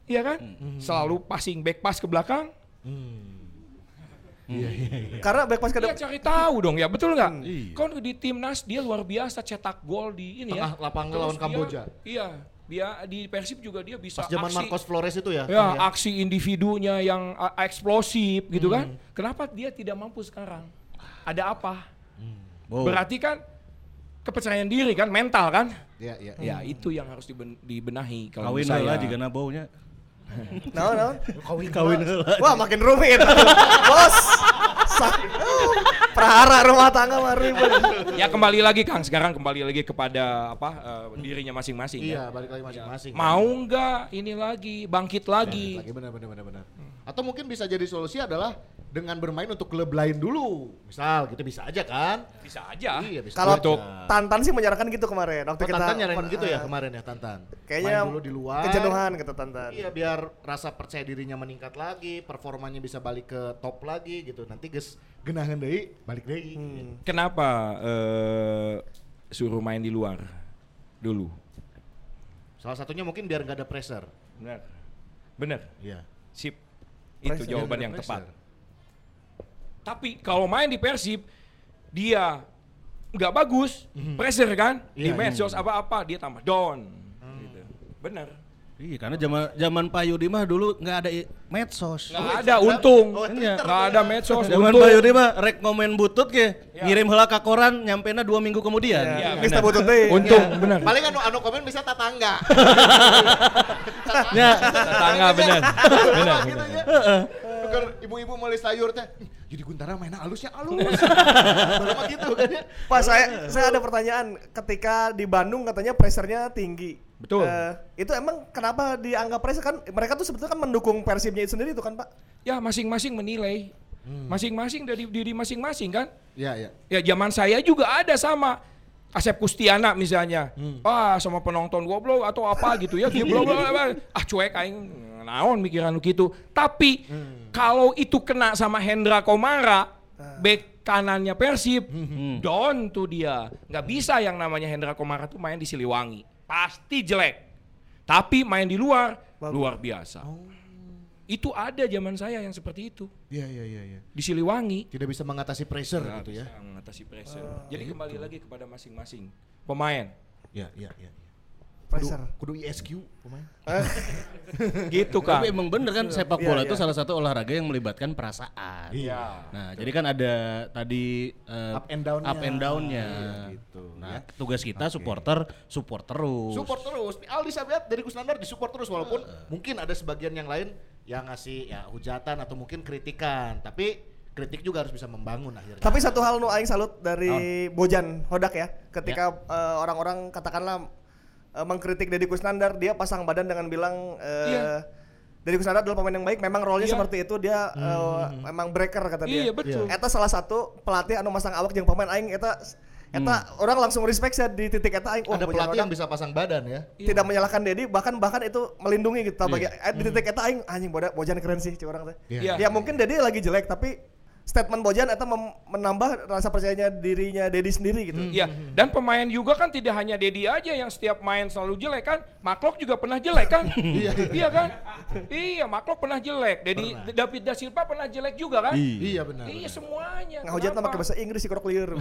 Iya kan? Selalu passing back pass ke belakang? Karena back pass ke Dia depan. cari tahu dong ya, betul nggak? Iya. Kan di timnas dia luar biasa cetak gol di ini ya. Tengah lapangan Terus lawan dia- Kamboja. Iya, dia di Persib juga dia bisa Pas zaman aksi, Marcos Flores itu ya? ya, aksi individunya yang uh, eksplosif gitu kan. Kenapa dia tidak mampu sekarang? Ada apa? Oh. Berarti kan kepercayaan diri kan, mental kan? Ya, ya. Ya itu yang harus diben- dibenahi kalau Kawin juga na baunya. Nah, nah. Kawin heula. Wah, makin rumit. Bos. Sa- Prahara rumah tangga mah ribet. Ya kembali lagi Kang, sekarang kembali lagi kepada apa uh, dirinya masing-masing Iya, ya. balik lagi masing-masing. Mau nggak ini lagi bangkit lagi? Lagi benar, benar, benar, benar. Atau mungkin bisa jadi solusi adalah dengan bermain untuk klub lain dulu. Misal gitu bisa aja kan? Bisa aja. Iya, bisa Kalau aja. Tantan sih menyarankan gitu kemarin waktu Oh, kita Tantan nyaranin gitu ya eh, kemarin ya Tantan. Kayaknya Main dulu di luar. kejenuhan kata Tantan. Iya biar rasa percaya dirinya meningkat lagi, performanya bisa balik ke top lagi gitu. Nanti guys genahan deui, balik deui. Hmm. Kenapa eh, suruh main di luar dulu? Salah satunya mungkin biar nggak ada pressure. Benar. Benar. Iya. Sip. Itu Pressure. jawaban yang ada tepat. Tapi kalau main di Persib dia nggak bagus, pressure kan di Iya, medsos apa-apa dia tambah down. Gitu. Benar. Iya, karena zaman zaman Pak Yudi mah dulu nggak ada medsos. Nggak ada untung. Oh, Iya. Nggak ada medsos. Zaman untung. Pak Yudi mah rek ngomen butut ke, Ya. ngirim heula ka koran nyampena dua minggu kemudian. Iya, Geus benar. teu butut deui. Untung, benar. Paling anu anu komen bisa tatangga. Ya. Tetangga benar. Benar. gitu ya. Ibu-ibu mulai sayur teh. Jadi Guntara mainnya halusnya halus. Baru mah gitu kan ya. Pak saya saya ada pertanyaan ketika di Bandung katanya pressure-nya tinggi. Betul. Eh, itu emang kenapa dianggap pressure kan mereka tuh sebetulnya kan mendukung Persibnya itu sendiri itu kan, Pak? Ya masing-masing menilai. Masing-masing dari diri masing-masing kan. Iya, iya. Ya zaman saya juga ada sama Asep Kustiana misalnya. Ah sama penonton goblok atau apa gitu ya. Dia blok blok, blok. ah cuek aing naon mikiran lu gitu. Tapi kalau itu kena sama Hendra Komara, back kanannya Persib, Hmm. down tuh dia. Nggak bisa yang namanya Hendra Komara tuh main di Siliwangi. Pasti jelek. Tapi main di luar, luar biasa. Itu ada zaman saya yang seperti itu. Iya iya iya iya. Di Siliwangi. Tidak bisa mengatasi pressure Nggak gitu ya. bisa mengatasi pressure. Jadi kembali lagi kepada masing-masing pemain. Iya iya iya. Pressure. Kudu, kudu ISQ pemain. gitu kan. Tapi emang bener kan sepak Iya, bola iya. itu salah satu olahraga yang melibatkan perasaan. Iya. Nah, jadi kan ada tadi eh, Up and down-nya. up and down-nya. Iya, gitu, Nah, ya. tugas kita supporter support terus. Support terus. Aldi saya lihat dari Kusnandar disupport terus walaupun mungkin ada sebagian yang lain yang ngasih ya hujatan atau mungkin kritikan, tapi kritik juga harus bisa membangun akhirnya. Tapi satu hal nu aing salut dari Bojan Hodak ya, ketika eh, orang-orang katakanlah eh, mengkritik Deddy Kusnandar, dia pasang badan dengan bilang eh Iya. Deddy Kusnandar adalah pemain yang baik, memang role-nya Iya. seperti itu, dia eh, memang breaker kata dia. Iya, betul. Eta salah satu pelatih anu masang awak jeung pemain aing eta eta orang langsung respect saya di titik eta aing. Wah, ada pelatih yang bisa pasang badan ya. tidak menyalahkan Dedi bahkan bahkan itu melindungi gitu bagi eh, di titik eta aing anjing boda Bojan keren sih cik orang teh. Iya. Ya mungkin Dedi lagi jelek tapi statement Bojan mem- menambah rasa percayanya dirinya Dedi sendiri gitu. Iya, dan pemain juga kan tidak hanya Dedi aja yang setiap main selalu jelek kan. Maklok juga pernah jelek kan? iya kan? Iya, Maklok pernah jelek. Dedi David da Silva pernah jelek juga kan? Iya benar. Iya semuanya. Ngahujatna Kenapa? pakai bahasa Inggris si korok lieur.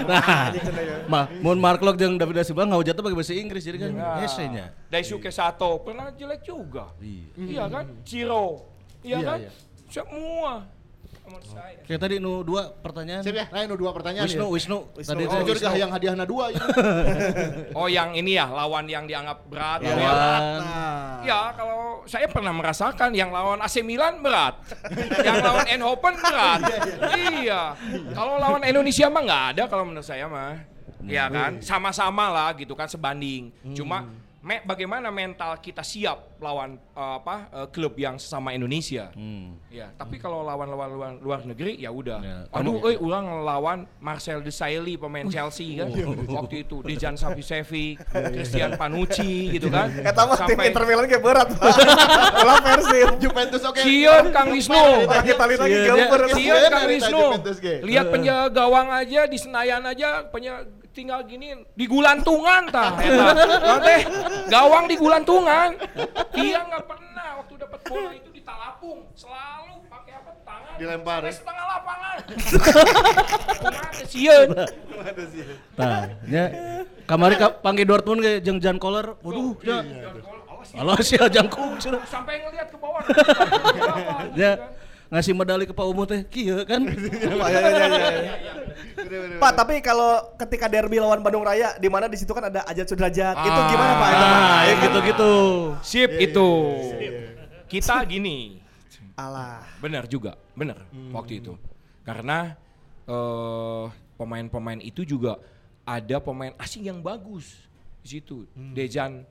Nah, Anjing cenah ya. mah mun Mark Locke jeung David da Silva ngahujatna pakai bahasa Inggris jadi kan Nah, hese-nya. Daisuke Sato pernah jelek juga. Iya kan? Ciro. Iya Iya, kan? iya. Semua. Saya. Kayak tadi nu dua pertanyaan. Sip ya, nah ini dua pertanyaan Wisnu, ya. Wisnu, tadi Oh, jadi yang hadiahna dua ya. Oh yang ini ya lawan yang dianggap berat. Lawan. ya. Nah. Ya kalau saya pernah merasakan yang lawan AC Milan berat, yang lawan Eindhoven berat. iya. Kalau lawan Indonesia mah nggak ada kalau menurut saya mah. Iya kan, sama-sama lah gitu kan sebanding. Cuma me- bagaimana mental kita siap lawan eh, apa eh, klub yang sesama Indonesia. Hmm. Ya, tapi kalau lawan lawan luar, luar negeri ya udah. Ya, Aduh, euy ulang lawan Marcel Desailly pemain Chelsea kan. Waktu itu Dejan Savicevic, Christian Panucci gitu kan. Eta mah tim Sampai Inter Milan kayak berat. Bola Persib. Juventus oke. Sion Kang Wisnu. Lagi tali lagi Iya, gambar. Sion Iya, Kang Wisnu. Lihat penjaga gawang aja di Senayan aja penjaga tinggal gini di gulantungan tah eta. Nah, teh gawang di gulantungan. Dia nggak pernah waktu dapat bola itu di talapung selalu pakai apa tangan Dilempar, ya? setengah lapangan. Sieun. Tah, nya kamari ka panggil Dortmund ge jeung Jan Koller. Waduh, ya. Alas ya jangkung. Sampai ngelihat ke bawah. Ya ngasih medali ke Pak Umu teh kieu kan. Pak, ya, ya, ya, ya. Pak, tapi kalau ketika derby lawan Bandung Raya di mana di situ kan ada Ajat Sudrajat. itu gimana Pak? Ah, ya gitu-gitu. Sip itu. Kita gini. Alah. Benar juga, benar waktu itu. Karena eh, pemain-pemain itu juga ada pemain asing yang bagus di situ. Dejan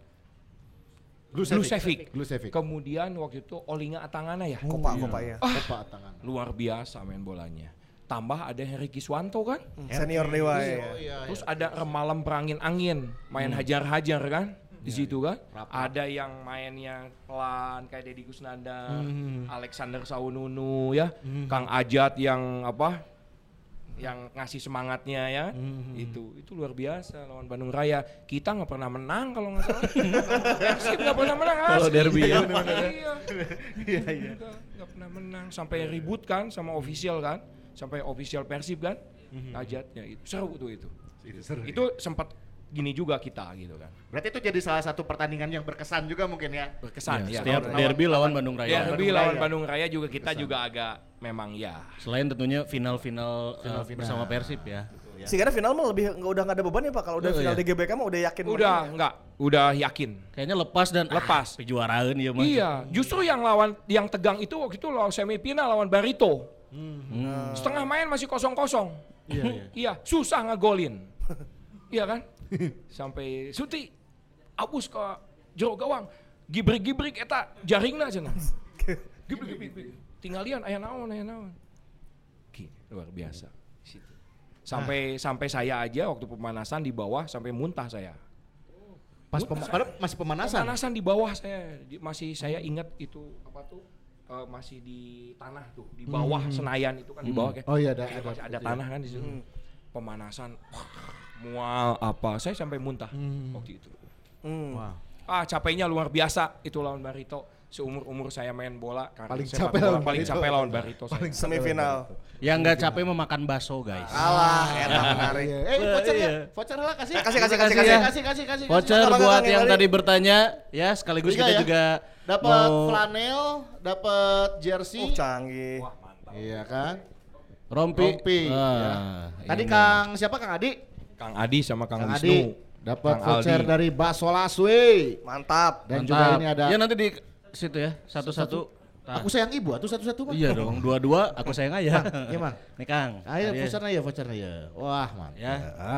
Glusevic. Glusevic. Kemudian waktu itu Olinga Atangana ya. Kopa, kopa ya. Opa tangan. Luar biasa main bolanya. Tambah ada Henry Kiswanto kan. Senior dewa Oh, ya. Terus ada Remalam Perangin Angin, main hajar-hajar kan di situ kan. Ada yang mainnya pelan kayak Deddy Kusnandar, Alexander Saununu ya, Kang Ajat yang apa? Yang ngasih semangatnya ya. Itu itu luar biasa lawan Bandung Raya. Kita nggak pernah menang kalau nggak salah. Persib nggak pernah menang. Kalau derby ya. iya. Nggak- nggak pernah menang. Sampai ribut kan sama official kan. Sampai official Persib kan. Ajatnya itu. Seru tuh itu. Itu sempat gini juga kita gitu kan Berarti itu jadi salah satu pertandingan yang berkesan juga mungkin ya. berkesan ya, Setiap lawan- derby lawan Bandung ya Raya. derby Bandung lawan Raya. Bandung Raya juga kita juga agak memang ya Selain tentunya final-final eh, bersama Persib ya. Sehingga final mah lebih udah nggak ada beban ya Pak kalau udah Oh, final iya. di GBK mah udah yakin. udah menang. enggak udah yakin Kayaknya lepas dan Lepas. ah, pejuaraan ya mah. Iya, justru yang lawan yang tegang itu waktu itu lawan semifinal lawan Barito. Hmm. Setengah main masih kosong-kosong. Iya, iya. Iya, susah ngegolin. iya kan? Sampai Suti abus ke jero gawang. Gibrik-gibrik eta jaringna cenah. Gibrik-gibrik. Tinggalian aya naon aya naon. Ki, luar biasa. Situ. Sampai sampai saya aja waktu pemanasan di bawah sampai muntah saya. Pas pem- masih pemanasan. Pemanasan di bawah saya Di- masih saya ingat itu apa tuh eh, masih di tanah tuh di bawah Senayan itu kan di bawah kayak Oh iya, ada- ada ada ya. tanah kan di situ pemanasan wah, mual apa saya sampai muntah waktu itu Wah. ah capeknya luar biasa itu lawan Barito seumur umur saya main bola karena Paling capek bola lawan paling Barito. capek lawan Barito saya. Paling Semifinal. Yang nggak capek memakan bakso guys. Alah, eta menarik. Iya. Eh, voucher ya. Iya. Voucher lah kasih. Kasih, kasih, kasih, kasih, kasih, ya. kasih, kasih, kasih. Voucher buat yang tadi bertanya ya sekaligus kita ya? juga Dapat mau flanel, dapat jersey. Uh, canggih. Iya kan? rompi. Rompi. Ah, ya. Tadi ini. Kang siapa Kang Adi? Kang Adi sama Kang, Kang Wisnu Adi dapat voucher Aldi. dari Bakso Laswi. Mantap. Dan Mantap. juga ini ada Ya nanti di situ ya, satu-satu. Nah. Aku sayang ibu, atau satu-satu Bang. Iya dong, dua-dua aku sayang ayah. Iya, Bang. Nih Kang. Ayo vouchernya ya, vouchernya ya. Wah, mantap. Ya,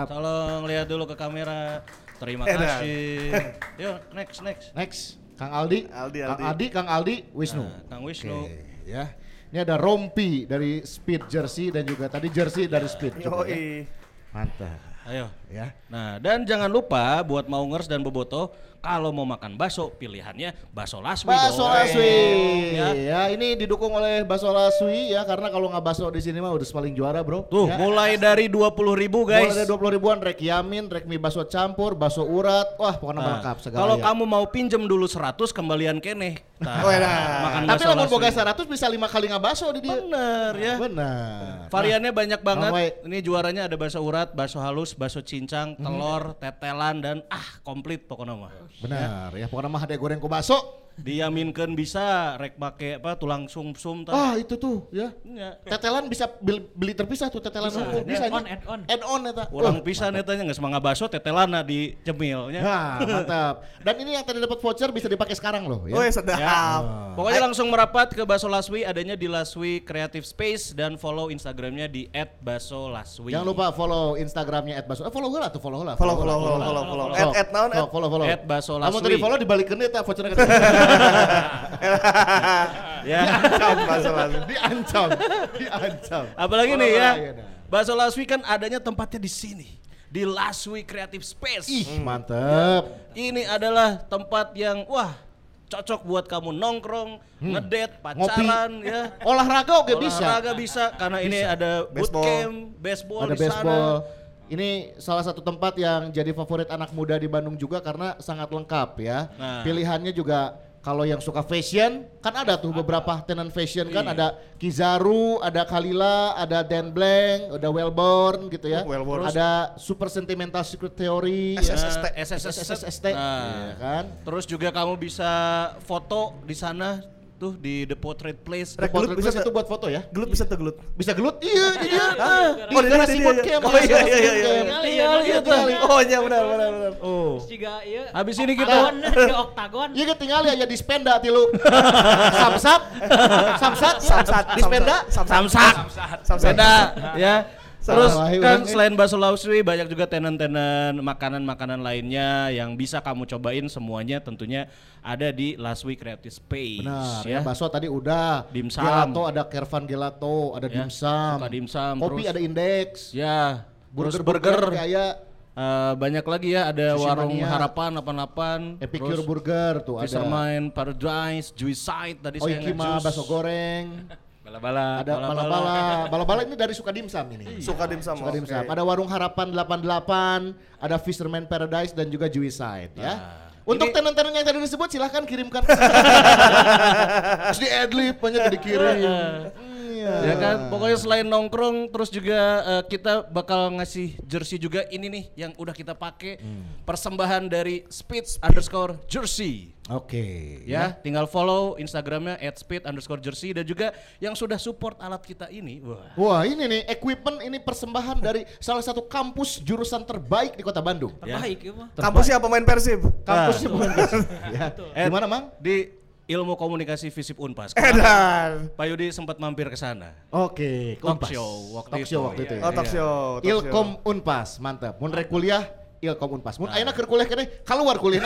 tolong lihat dulu ke kamera. Terima Eh, kasih. Yuk, next next. Next, Kang Aldi. Aldi, Kang Aldi. Adi, Kang Aldi, Wisnu. Nah, Kang Wisnu. Oke, ya. Ini ada rompi dari Speed Jersey dan juga tadi jersey dari Speed. juga ya. Yoi. Mantap. Ayo. Ya. Nah, dan jangan lupa buat Maungers dan Boboto kalau mau makan bakso pilihannya bakso Laswi Bakso. Laswi. Ya. Ya. ini didukung oleh Bakso Laswi ya karena kalau nggak bakso di sini mah udah paling juara, Bro. Tuh, ya. mulai dari 20 ribu guys. Mulai dari 20 ribuan rek yamin, rek mie bakso campur, bakso urat. Wah, pokoknya Nah, lengkap segala kalau ya. kamu mau pinjem dulu 100 kembalian keneh. Nah, Oh, nah. makan Tapi lamun Laswi. boga 100 bisa lima kali nggak bakso di dia. Bener ya. Benar. Variannya banyak banget. Ini juaranya ada bakso urat, bakso halus, bakso cincang, telur, tetelan dan ah komplit pokoknya mah. Benar ya, pokoknya mah ada goreng ku bakso. Diyaminkan bisa rek make apa tulang sumsum tah. Ah, itu tuh ya. Ya. Tetelan bisa beli, beli terpisah tuh tetelan unggul. Bisa Add on, nya. add on. Add on eta. Ulang Wah, pisan etanya geus mangga bakso tetelana di cemilnya. Nah, mantap. Dan ini yang tadi dapat voucher bisa dipakai sekarang loh ya. Woi, sedap. Pokoknya langsung merapat ke Baso Laswi, adanya di Laswi Creative Space dan follow Instagramnya di @basolaswi. Jangan lupa follow Instagramnya @baso. Eh, follow heula tuh, follow heula. Follow, follow, follow, follow, follow. At, at naon, at. Follow, follow. At Baso Kamu Laswi. tadi follow dibalikin deh tak vouchernya ke ya. Diancam, Baso Laswi. Diancam. Diancam. Apalagi nih ya. Baso Laswi kan adanya tempatnya di sini. Di Laswi Creative Space. Ih, mantep. Ini adalah tempat yang wah cocok buat kamu nongkrong, ngedate, pacaran ya. Olahraga oke bisa. Olahraga bisa karena ini ada Baseball. bootcamp, baseball Ada di sana. baseball. Ini salah satu tempat yang jadi favorit anak muda di Bandung juga karena sangat lengkap ya. Nah. Pilihannya juga kalau yang suka fashion kan ada tuh beberapa tenan fashion kan Iya. ada Kizaru, ada Kalila, ada Dan Blank, ada Wellborn gitu ya. Oh, Wellborn. Ada Super Sentimental Secret Theory, SSST. ya. SSST, Nah. iya kan. Terus juga kamu bisa foto di sana tuh di The Portrait Place. The Rek, Portrait gelut bisa Place itu buat foto ya. Gelut bisa tuh gelut. Bisa gelut? Iya. Di Oh, dia, di boot dia. camp. Oh, iya, iya, iya, iya. Tinggali ya, Iya, tinggali. Oh iya benar benar benar. Oh. Jika iya. Habis ini kita Oktagon, di oktagon. Iya kan tinggal ya di spenda tilu. Samsat. Samsat. Samsat. Di spenda. Samsak. Samsat. Beda ya. Terus kan orang. selain bakso Lauswi banyak juga tenan-tenan makanan-makanan lainnya yang bisa kamu cobain semuanya tentunya ada di Laswi Creative Space Benar ya. ya. Bakso tadi udah. Dimsum. Gelato ada Kervan Gelato, ada Ya, dimsum. dimsum, Kopi terus- ada Index. Ya, terus Burger burger. kayak Eh, banyak lagi ya ada Sushi warung Mania. harapan 88 Epicure terus Burger tuh ada. Fisherman Paradise Juicide tadi saya Oikima bakso goreng. bala-bala Ada bala-bala. Bala-bala ini dari suka dimsum ini. Suka dimsum. Suka oke. dimsum. Ada warung harapan 88, ada Fisherman Paradise dan juga Juicide ya. Untuk ini- tenan-tenan yang tadi disebut silahkan kirimkan. Terus di adlib banyak dikirim. Iya. Ya kan, pokoknya selain nongkrong, terus juga eh, kita bakal ngasih jersey juga ini nih yang udah kita pakai persembahan dari Speed underscore jersey. Oke. Ya, tinggal follow Instagramnya @speed underscore jersey dan juga yang sudah support alat kita ini. Wah, Wah ini nih equipment ini persembahan dari salah satu kampus jurusan terbaik di kota Bandung. Terbaik ya mah. Kampusnya pemain Persib. Kampusnya bukan ya. Eh, Di mana mang? di Ilmu Komunikasi Visip Unpas. Edan. Pak Yudi sempat mampir ke sana. Oke, Talk Unpas. show waktu Talk itu. show waktu itu ya. Oh talk show. talk show. Ilkom Unpas, mantap. Mun rek kuliah Ilkom Unpas. Mun ayeuna keur kuliah kene keluar kuliahna.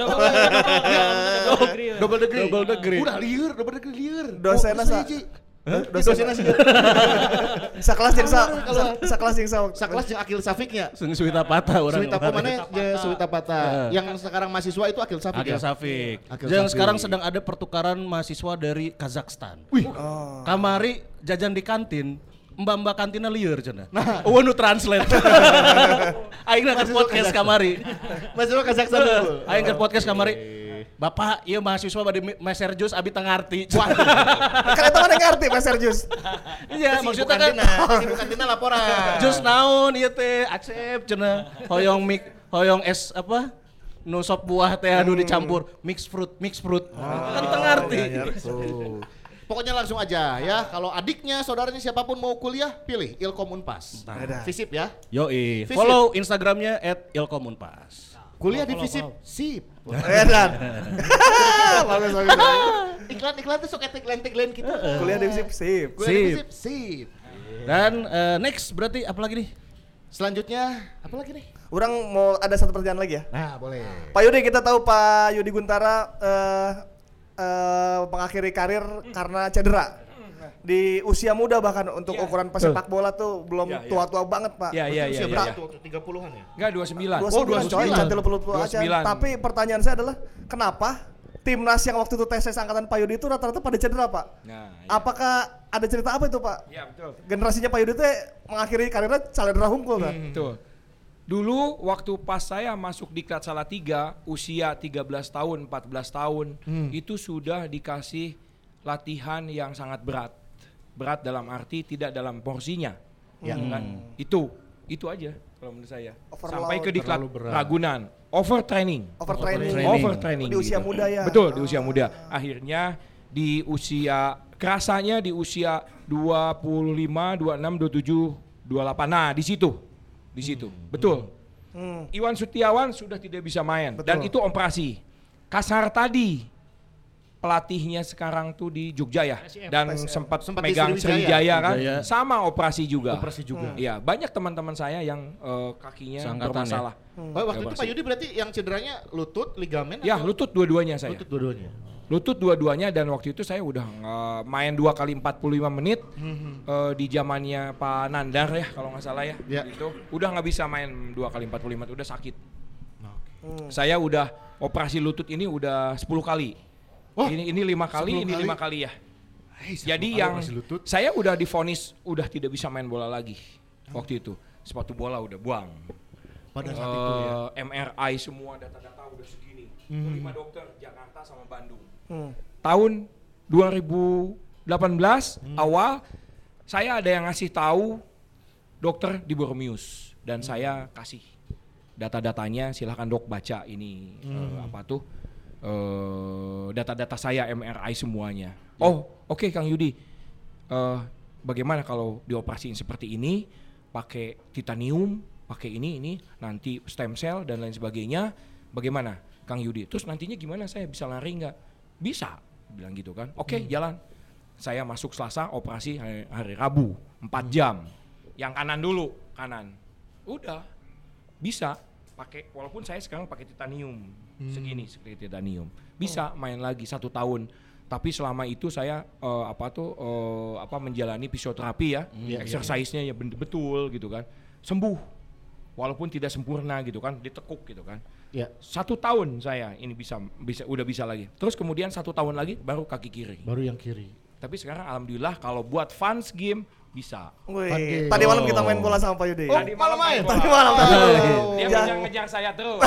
Double degree. double degree. Double degree. Udah lieur, double degree lieur. Dosenna Oh, sa- hiji. Dosennya sih. Sakelas jeung sa sa- sakelas jeung sa. Sakelas jeung Akil Safiknya. Sung Suwita Patah orang. Suwita mana? Suwita Pata. Yang sekarang mahasiswa itu Akil Safik Akil ya? Safik. Yang Safik. sekarang sedang ada pertukaran mahasiswa dari Kazakhstan. Wih. Kamari jajan di kantin. Mbak-mbak kantinnya liar cenah. Nah, oh nu translate. Aing ke podcast kamari. Mahasiswa Kazakhstan. Aing ke podcast kamari. Bapak, iya mahasiswa bade meser jus abi tengarti. Kan eta mana ngerti Mas Sergius. Iya, maksudnya kan bukan tina laporan. jus naon ieu teh acep cenah. Hoyong mik hoyong es apa? Nu sop buah teh anu dicampur mix fruit, mix fruit. kan tengarti. Pokoknya langsung aja ya. Kalau adiknya, saudaranya siapa pun mau kuliah, pilih Ilkom Unpas. Nah. Visip ya. Yoi, Visit. follow Instagramnya at ilkomunpas. Kuliah di Visip, sip. Edan. Bagus bagus. Iklan-iklan tuh suka iklan-iklan kita. Kuliah di Visip sip. Kuliah di Sip. Visip, sip. Dan eh, next berarti apa lagi nih? Selanjutnya, apa lagi nih? Orang mau ada satu pertanyaan lagi ya. Nah, boleh. Pak Yudi kita tahu Pak Yudi Guntara eh eh, mengakhiri karir karena cedera. Di usia muda bahkan untuk ukuran pesepak bola tuh belum Ya, ya. tua-tua banget, Pak. Iya, iya, iya, Usia iya, berapa iya. tuh? Waktu 30-an ya? Enggak 29. Dua Oh, sembilan, coy, 29. cantik lu tua aja. 29. Tapi pertanyaan saya adalah kenapa timnas yang waktu itu tes angkatan Pak Yudi itu rata-rata pada cedera, Pak? Nah, iya. Apakah ada cerita apa itu, Pak? Iya, betul. Generasinya Pak Yudi teh mengakhiri karirnya cedera hungkul kan? Betul. Dulu waktu pas saya masuk di Klat Salatiga usia 13 tahun, 14 tahun, itu sudah dikasih latihan yang sangat berat. Berat dalam arti tidak dalam porsinya. Ya kan? Itu itu aja kalau menurut saya. Overload, Sampai ke diklat terlalu berat. Ragunan, overtraining. Overtraining. Overtraining. Di usia gitu. muda ya. Betul, di usia muda. Akhirnya di usia kerasanya di usia 25, 26, 27, 28. Nah, di situ. Di situ. Betul. Hmm. Iwan Sutiawan sudah tidak bisa main dan itu operasi. Kasar tadi pelatihnya sekarang tuh di Jogja ya dan sempat megang Sriwijaya. Kan sama operasi juga. Operasi juga. Iya, banyak teman-teman saya yang eh, kakinya Seangkatan bermasalah. Oh, waktu itu Pak Yudi berarti yang cederanya lutut, ligamen Ya, atau? lutut dua-duanya saya. Lutut dua-duanya. Lutut dua-duanya dan waktu itu saya udah eh, main dua kali 45 menit eh, di zamannya Pak Nandar ya kalau nggak salah ya. Ya. Itu udah nggak bisa main dua kali 45 menit, udah sakit. Saya udah operasi lutut ini udah 10 kali. Ini ini lima kali, 10 ini kali? lima kali ya. Hei, Jadi siapa yang saya udah difonis udah tidak bisa main bola lagi waktu itu. Sepatu bola udah buang. pada saat itu ya. Eh, MRI semua data-data udah segini. Itu lima dokter Jakarta sama Bandung. Hmm. Tahun 2018 awal saya ada yang ngasih tahu dokter di Bormius dan saya kasih data-datanya silahkan dok baca ini eh, apa tuh eh, data-data saya MRI semuanya. Oh oke Kang Yudi. Eh, bagaimana kalau dioperasiin seperti ini pakai titanium pakai ini ini nanti stem cell dan lain sebagainya bagaimana Kang Yudi? Terus nantinya gimana? Saya bisa lari nggak? Bisa bilang gitu kan. Oke jalan. Saya masuk Selasa operasi hari, hari Rabu 4 jam. Yang kanan dulu kanan. Udah bisa pakai walaupun saya sekarang pakai titanium segini seperti titanium. Bisa main lagi satu tahun. Tapi selama itu saya eh, apa tuh eh, apa menjalani fisioterapi ya. Exercise-nya ya ben- betul gitu kan. Sembuh. Walaupun tidak sempurna gitu kan ditekuk gitu kan. Ya. satu tahun saya ini bisa bisa udah bisa lagi. Terus kemudian satu tahun lagi baru kaki kiri. Baru yang kiri. tapi sekarang alhamdulillah kalau buat fans game bisa Wih, tadi malam kita main bola sama Pak Yudi. Tadi malam main Tadi malam. tadi malam. Dia Ja- ngejar-ngejar saya terus.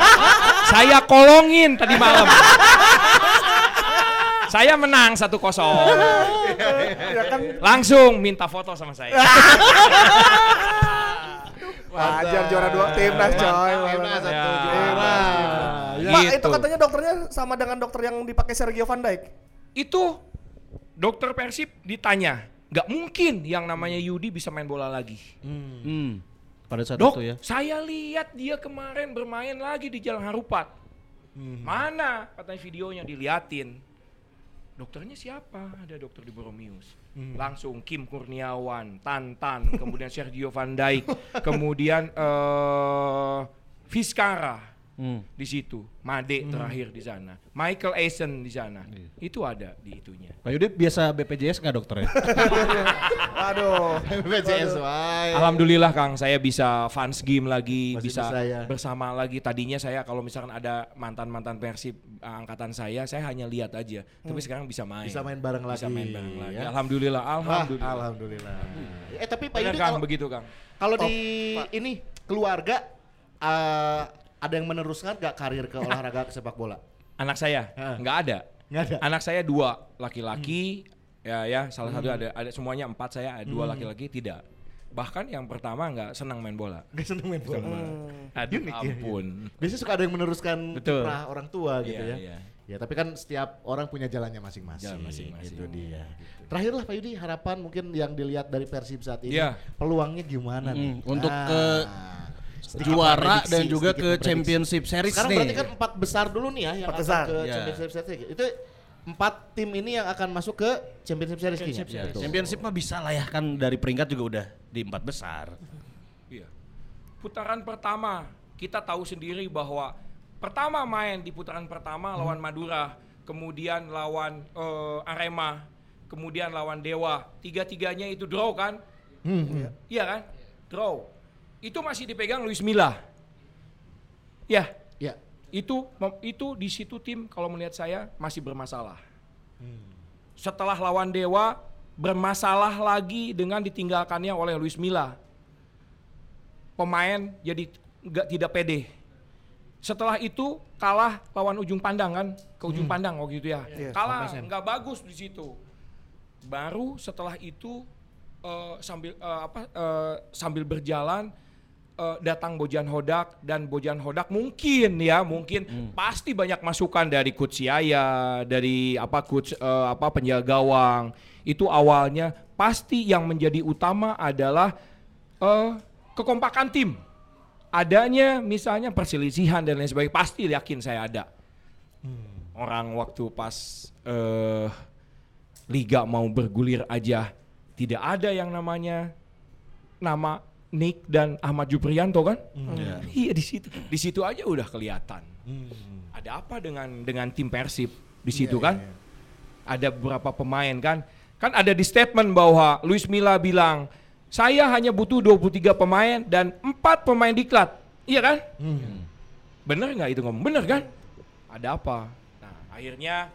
saya kolongin tadi malam. saya menang 1-0. ya kan Langsung minta foto sama saya. wajar juara dua timnas coy. Timnas satu Ya. juara. Pak, Gitu. itu katanya dokternya sama dengan dokter yang dipakai Sergio Van Dijk. Itu dokter Persib ditanya, nggak mungkin yang namanya Yudi bisa main bola lagi. Hmm. Pada saat Dok, itu ya. saya lihat dia kemarin bermain lagi di Jalan Harupat. Mana katanya videonya diliatin. Dokternya siapa? Ada dokter di Boromius. Langsung Kim Kurniawan, Tantan, kemudian Sergio Van Dijk, kemudian eh Vizcara. Hmm. di situ. Made terakhir di sana. Michael Eisen di sana. Iya. Itu ada di itunya. Pak Yudi biasa BPJS nggak dokter ya? Aduh. BPJS wae. Alhamdulillah Kang, saya bisa fans game lagi, Masih bisa bisa ya. bersama lagi. Tadinya saya kalau misalkan ada mantan-mantan Persib uh, angkatan saya, saya hanya lihat aja. Tapi sekarang bisa main. Bisa main bareng lagi. Bisa main bareng lagi. ya. Alhamdulillah, Wah, alhamdulillah. alhamdulillah. Eh tapi Pak Yudi Kang, kalau begitu Kang. kalau Oh, di ini keluarga eh, ada yang meneruskan gak karir ke olahraga ke sepak bola? Anak saya nggak ada. Nggak ada. Anak saya dua laki-laki, ya ya salah satu ada ada semuanya empat saya ada dua laki-laki tidak. Bahkan yang pertama nggak senang main bola. Gak seneng main bola. Aduh Unik ya, ampun. Biasanya suka ada yang meneruskan Betul. kiprah orang tua gitu Iya, ya. iya. Ya tapi kan setiap orang punya jalannya masing-masing. Jalan masing-masing. Itu dia. Terakhir lah Pak Yudi harapan mungkin yang dilihat dari Persib saat ini Iya. peluangnya gimana Hmm, nih? untuk Ah, ke sedikit Juara memprediksi, dan juga ke memprediksi. Championship Series Sekarang nih. berarti kan empat besar dulu nih ya yang Empat akan besar. ke Iya. Championship Series. Itu empat tim ini yang akan masuk ke Championship Series kayaknya. Ya, Betul. Championship mah bisa lah ya kan dari peringkat juga udah di empat besar. Iya. Putaran pertama kita tahu sendiri bahwa pertama main di putaran pertama lawan Madura, kemudian lawan eh, Arema, kemudian lawan Dewa. Tiga-tiganya itu draw kan? Iya kan? Draw. Itu masih dipegang Luis Milla. Ya, Ya. itu itu di situ tim kalau melihat saya masih bermasalah. Setelah lawan Dewa bermasalah lagi dengan ditinggalkannya oleh Luis Milla. Pemain jadi nggak tidak pede. Setelah itu kalah lawan ujung pandang kan, ke ujung pandang waktu itu ya. Iya, kalah nggak bagus di situ. Baru setelah itu eh, sambil eh, apa eh, sambil berjalan eh, datang Bojan Hodak dan Bojan Hodak mungkin ya mungkin pasti banyak masukan dari coach Yaya dari apa coach eh, apa penjaga gawang. Itu awalnya pasti yang menjadi utama adalah eh, kekompakan tim. Adanya misalnya perselisihan dan lain sebagainya pasti yakin saya ada. Orang waktu pas eh liga mau bergulir aja tidak ada yang namanya nama Nick dan Ahmad Juprianto kan? Iya di situ. Di situ aja udah kelihatan. Ada apa dengan dengan tim Persib di situ kan? Ada beberapa pemain kan? Kan ada di statement bahwa Luis Milla bilang, "Saya hanya butuh 23 pemain dan 4 pemain diklat." Iya kan? Bener nggak itu ngomong? Bener kan? Ada apa? Nah, akhirnya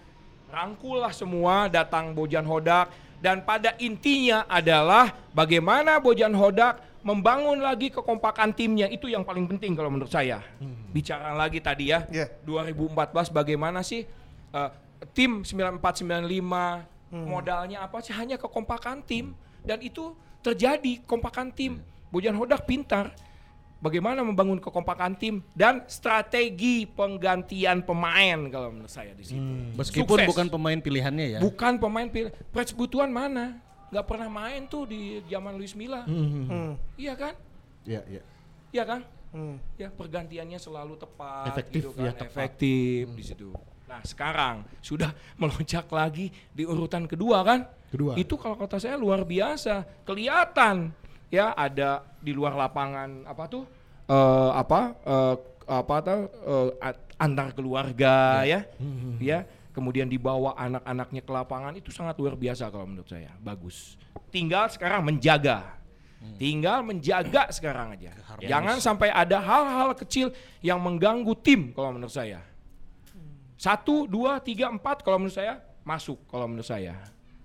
rangkullah semua datang Bojan Hodak dan pada intinya adalah bagaimana Bojan Hodak membangun lagi kekompakan timnya itu yang paling penting kalau menurut saya. Bicara lagi tadi ya, Iya. 2014 bagaimana sih eh, tim 9495 modalnya apa sih hanya kekompakan tim dan itu terjadi kompakan tim. Bojan Hodak pintar bagaimana membangun kekompakan tim dan strategi penggantian pemain kalau menurut saya di situ. Meskipun Sukses. bukan pemain pilihannya ya. Bukan pemain pilih. Pres Butuan mana? Nggak pernah main tuh di zaman Luis Milla. Hmm. Iya kan? Iya, iya. Iya kan? Hmm. Ya pergantiannya selalu tepat, Efektif, gitu kan? ya, tepat. efektif di situ. Nah sekarang sudah melonjak lagi di urutan kedua kan? Kedua. Itu kalau kata saya luar biasa, kelihatan ya ada di luar lapangan apa tuh? eh apa? eh, apa tuh? eh, a- antar keluarga ya, ya. Kemudian dibawa anak-anaknya ke lapangan itu sangat luar biasa kalau menurut saya, bagus. Tinggal sekarang menjaga. Tinggal menjaga sekarang aja. Jangan sampai ada hal-hal kecil yang mengganggu tim kalau menurut saya. Satu, dua, tiga, empat kalau menurut saya masuk kalau menurut saya.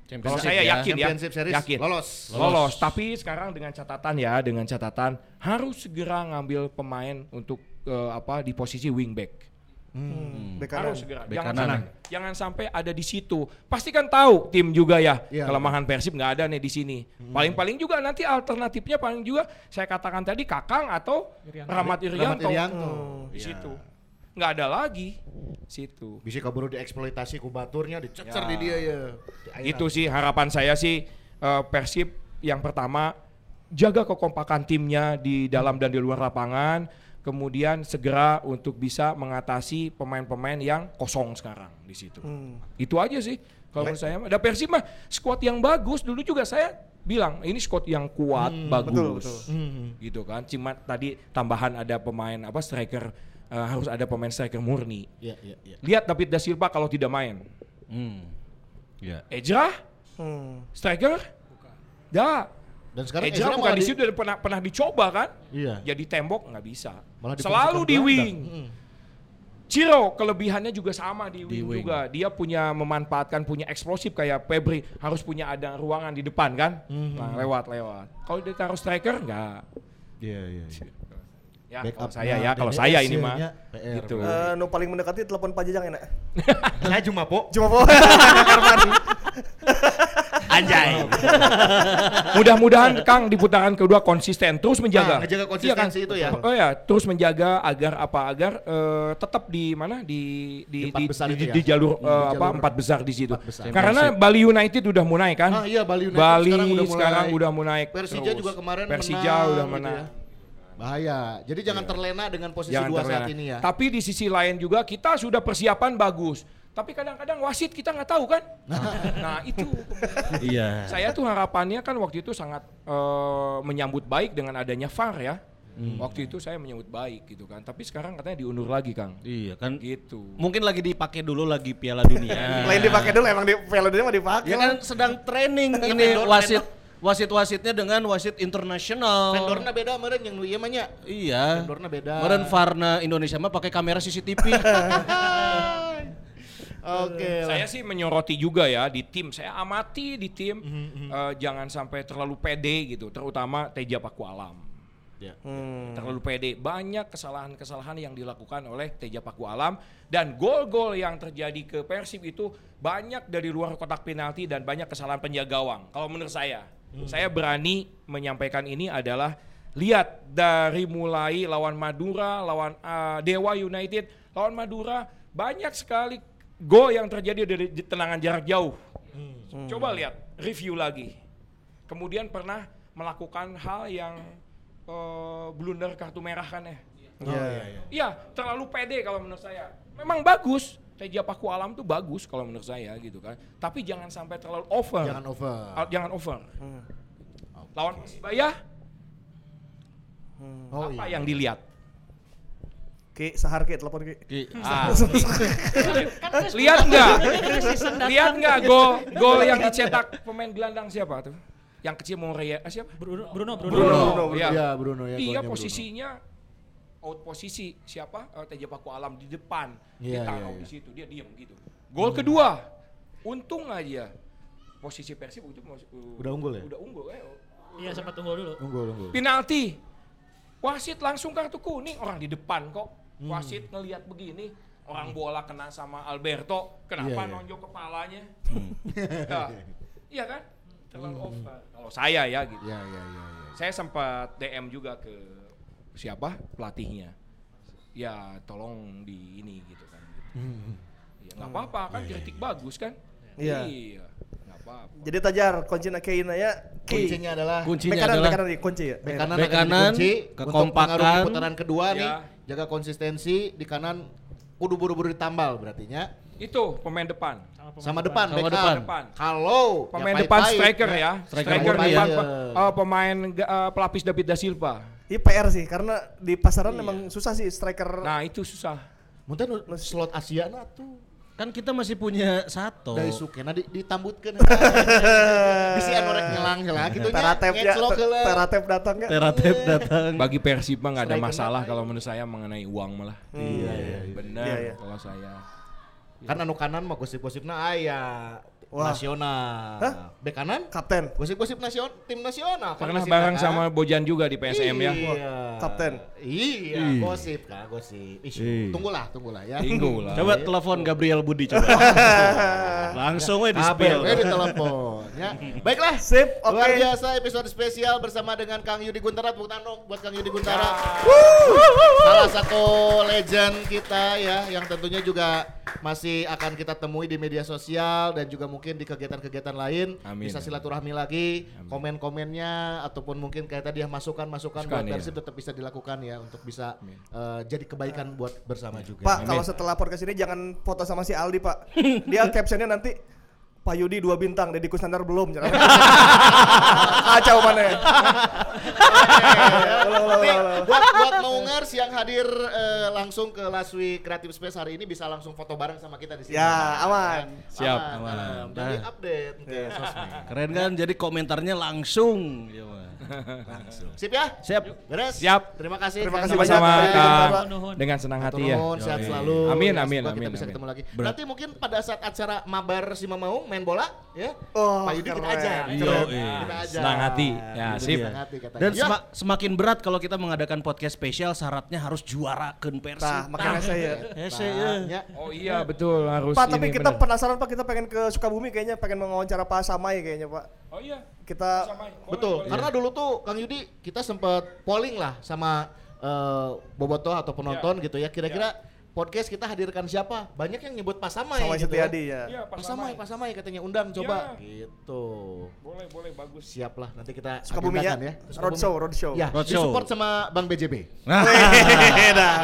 Kalau saya ya. yakin ya, Series yakin. lolos. Lolos. Tapi sekarang dengan catatan ya, dengan catatan harus segera ngambil pemain untuk eh, apa di posisi wingback. Hmm. Bek kanan. Harus segera. Bek Jangan kanan. sampai, jangan sampai ada di situ. Pasti kan tahu tim juga ya. Iya. Kelemahan Persib nggak ada nih di sini. Paling-paling juga nanti alternatifnya paling juga saya katakan tadi Kakang atau Rahmat Irianto. Rahmat Irianto. Di situ. Nggak ada lagi. Situ. Bisa kaburu dieksploitasi ku baturnya dicecer Ya. di dia ya. Di. Itu sih harapan saya sih eh, Persib yang pertama jaga kekompakan timnya di dalam dan di luar lapangan. Kemudian segera untuk bisa mengatasi pemain-pemain yang kosong sekarang di situ. Hmm. Itu aja sih kalau menurut saya. Ada Persib mah squad yang bagus dulu juga saya bilang ini squad yang kuat, bagus. betul, betul. Gitu kan. Cuma tadi tambahan ada pemain apa striker eh, harus ada pemain striker murni. Iya, iya, iya. Lihat David da Silva kalau tidak main. Hmm. Ya. Ejra Hmm. striker? Da. Dan sekarang Ejra Ezra bukan malah di di- situ udah pernah pernah dicoba kan? Iya. Jadi tembok nggak bisa. Malah di Selalu di wing. Mm. Ciro kelebihannya juga sama di wing, wing. juga. Dia punya memanfaatkan punya eksplosif kayak Febri harus punya ada ruangan di depan kan? Mhm. Nah, lewat lewat. Kalau dia taruh striker enggak. Iya, iya. Ya, Backup kalau saya ya, kalau saya ini ya, mah. Gitu. Eh, nu paling mendekati telepon Pak Jajang enak. Saya cuma po. Cuma po. Anjay. Mudah-mudahan Kang di putaran kedua konsisten terus menjaga. Nah, ngejaga Iya, konsistensi itu ya. Oh ya, terus menjaga agar apa? Agar eh, tetap di mana? Di di Di di, besar di, itu ya? di jalur di apa? jalur Empat besar di situ. besar. Karena Bali United udah mulai kan? Ah, iya, Bali United Bali sekarang udah mulai. sekarang udah mulai. Persija terus. juga kemarin Persija menang udah gitu menang. ya. Bahaya. Jadi jangan terlena dengan posisi Jangan dua terlena. saat ini ya. Tapi di sisi lain juga kita sudah persiapan bagus. Tapi kadang-kadang wasit kita nggak tahu kan? Nah itu Iya. saya tuh harapannya kan waktu itu sangat eh, menyambut baik dengan adanya VAR ya. Waktu itu saya menyambut baik gitu kan. Tapi sekarang katanya diundur lagi Kang. Iya kan. Gitu. Mungkin lagi dipakai dulu lagi Piala Dunia. Lain dipakai dulu emang di Piala Dunia mah dipakai. ya kan sedang training ini Vendor- wasit wasit-wasitnya dengan wasit internasional. Vendornya beda meren yang ieu mah nya. Iya. Vendornya beda. Meren Varna Indonesia mah pakai kamera CCTV. Oke. lah. Saya sih menyoroti juga ya di tim. Saya amati di tim Mhm, eh, jangan sampai terlalu pede gitu, terutama Teja Paku Alam. Ya. Terlalu pede. Banyak kesalahan-kesalahan yang dilakukan oleh Teja Paku Alam dan gol-gol yang terjadi ke Persib itu banyak dari luar kotak penalti dan banyak kesalahan penjaga gawang. Kalau menurut saya, saya berani menyampaikan ini adalah lihat dari mulai lawan Madura, lawan eh, Dewa United, lawan Madura banyak sekali gol yang terjadi dari tendangan jarak jauh. Coba lihat review lagi. Kemudian pernah melakukan hal yang eh, blunder kartu merah kan ya. Iya, iya, iya. Iya, terlalu pede kalau menurut saya. Memang bagus. Teja Paku Alam tuh bagus kalau menurut saya gitu kan. Tapi jangan sampai terlalu over. Jangan over. Ah, jangan over. Lawan Persibaya Oh apa iya. yang dilihat? Ki sahar ki telepon ki. Ah, lihat nggak? Lihat nggak gol gol yang dicetak pemain gelandang siapa tuh? Yang kecil Morea ah, siapa? Bruno Bruno Bruno. Bruno. Bruno, Iya. Bruno ya. Iya golnya posisinya out posisi siapa? Eh, Teja Paku Alam di depan. Iya, dia taruh iya, di situ, dia diam gitu. Gol kedua. Untung aja posisi Persib itu masih- Udah unggul ya? Udah unggul eh. Iya sempat tunggu dulu. Unggul, unggul. Penalti. Wasit langsung kartu kuning orang di depan kok. Hmm. Wasit ngelihat begini, orang bola kena sama Alberto, kenapa Iya, iya. nonjok kepalanya? Ya, iya kan? Terlalu over. Kalau saya ya gitu. Iya, iya, iya, iya. Saya sempat DM juga ke siapa pelatihnya. Ya tolong di ini gitu kan. Ya nggak apa-apa kan kritik bagus kan. Iya. Iya. Nggak apa-apa. Jadi tajar kuncinya keina ya. Ki. Kuncinya adalah Kuncinya Bek kanan, adalah bek kanan di kunci ya. bek Eh, kanan Bek akan kanan, dikunci kekompakan. untuk pengaruh putaran kedua nih. Jaga konsistensi di kanan kudu buru-buru ditambal berartinya. Itu pemain depan. Sama depan, Sama depan. Depan. Kalau Pemain ya depan striker ya. ya. Striker Striker depan pe- eh, pemain eh, pelapis David da Silva. Ini PR sih karena di pasaran emang susah sih striker. Nah, itu susah. Mungkin slot Asia na tuh kan kita masih punya satu. dari Sukena di, ditambutkeun. Bisi anu rek ngelang heula gitu nya. Teratep ya, teratep datang ya. Teratep datang. Bagi Persib mah nggak ada masalah kalau menurut saya mengenai uang malah. Iya, iya, iya. Benar iya. kalau saya. Kan anu kanan mah gosip-gosipna aya Wah. nasional. Hah? Bek kanan Kapten, gosip-gosip nasion tim nasional kan Pernah gosipna bareng kan? sama Bojan juga di PSM ya. Iya. Kapten. Iya, gosip kak, gosip. Ish, Ih. tunggulah, tunggulah ya. Minggu lah. Coba telepon Gabriel Budi coba. Langsung we di spill. ya di telepon ya. Baiklah. Sip, oke. Luar biasa episode spesial bersama dengan Kang Yudi Guntara. Tepuk tangan buat Kang Yudi Guntara. Salah satu legend kita ya yang tentunya juga masih akan kita temui di media sosial dan juga mungkin di kegiatan-kegiatan lain. Amin. Bisa silaturahmi lagi, komen-komennya ataupun mungkin kayak tadi ya masukan-masukan buat Masukan, iya. Persib tetap bisa dilakukan ya untuk bisa eh, jadi kebaikan buat bersama juga. Pak kalau setelah podcast ini jangan foto sama si Aldi Pak. Dia captionnya nanti Pak Yudi dua bintang, Deddy Kusnandar belum. Kacau mana ya. Buat buat mau Simawongers yang hadir eh, langsung ke Last Week Creative Space hari ini bisa langsung foto bareng sama kita di sini. Ya, aman. Siap, aman. aman. Jadi Nah. update ke sosmed. Keren kan? Jadi komentarnya langsung. Ya, Mas. Sip ya? Siap. Beres? Siap. Terima kasih. Terima kasih banyak. Sama dengan senang hati ya. Sehat selalu. Amin, amin, amin, Kita bisa ketemu lagi. Nanti mungkin pada saat acara Mabar si Mamaung main bola, ya. Oh, Pak Yudi kita keren. aja. Kita aja. Senang hati. Ya, Itu sip. dia. Senang hati katanya. Dan Ya. sema- semakin berat kalau kita mengadakan podcast spesial syaratnya harus juarakan Persib. Nah, makanya saya. Hese ya. Ya. Oh iya betul harus Pak, tapi kita bener. penasaran Pak, kita pengen ke Sukabumi kayaknya pengen mengawancara Pak Samai kayaknya Pak. Oh iya. Kita Samai. Boleh, Betul, boleh. karena dulu tuh Kang Yudi kita sempat polling lah sama eh, bobotoh atau penonton gitu ya. Kira-kira podcast kita hadirkan siapa? Banyak yang nyebut Pak Samai. Samai gitu Setiadi ya. ya. Pak Samai, Pak Samai katanya undang coba. Iya. Gitu. Boleh, boleh bagus. Siap lah nanti kita Sukabumi ya. ya. Roadshow, roadshow. Ya, Roadshow. disupport sama Bang BJB. Nah,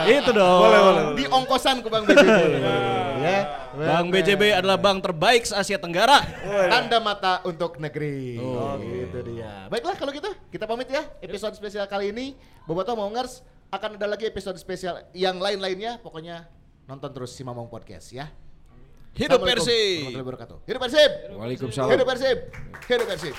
itu dong. Boleh, boleh. Di ongkosan ke Bang BJB. ya. Bang BJB adalah bank terbaik se Asia Tenggara. Tanda mata untuk negeri. Oh, gitu dia. Baiklah kalau gitu, kita pamit ya. Episode spesial kali ini Bobotoh Mongers akan ada lagi episode spesial yang lain-lainnya. Pokoknya nonton terus si Mamong Podcast ya. Hidup Persib. Hidup Persib. Waalaikumsalam. Hidup Persib. Hidup Persib.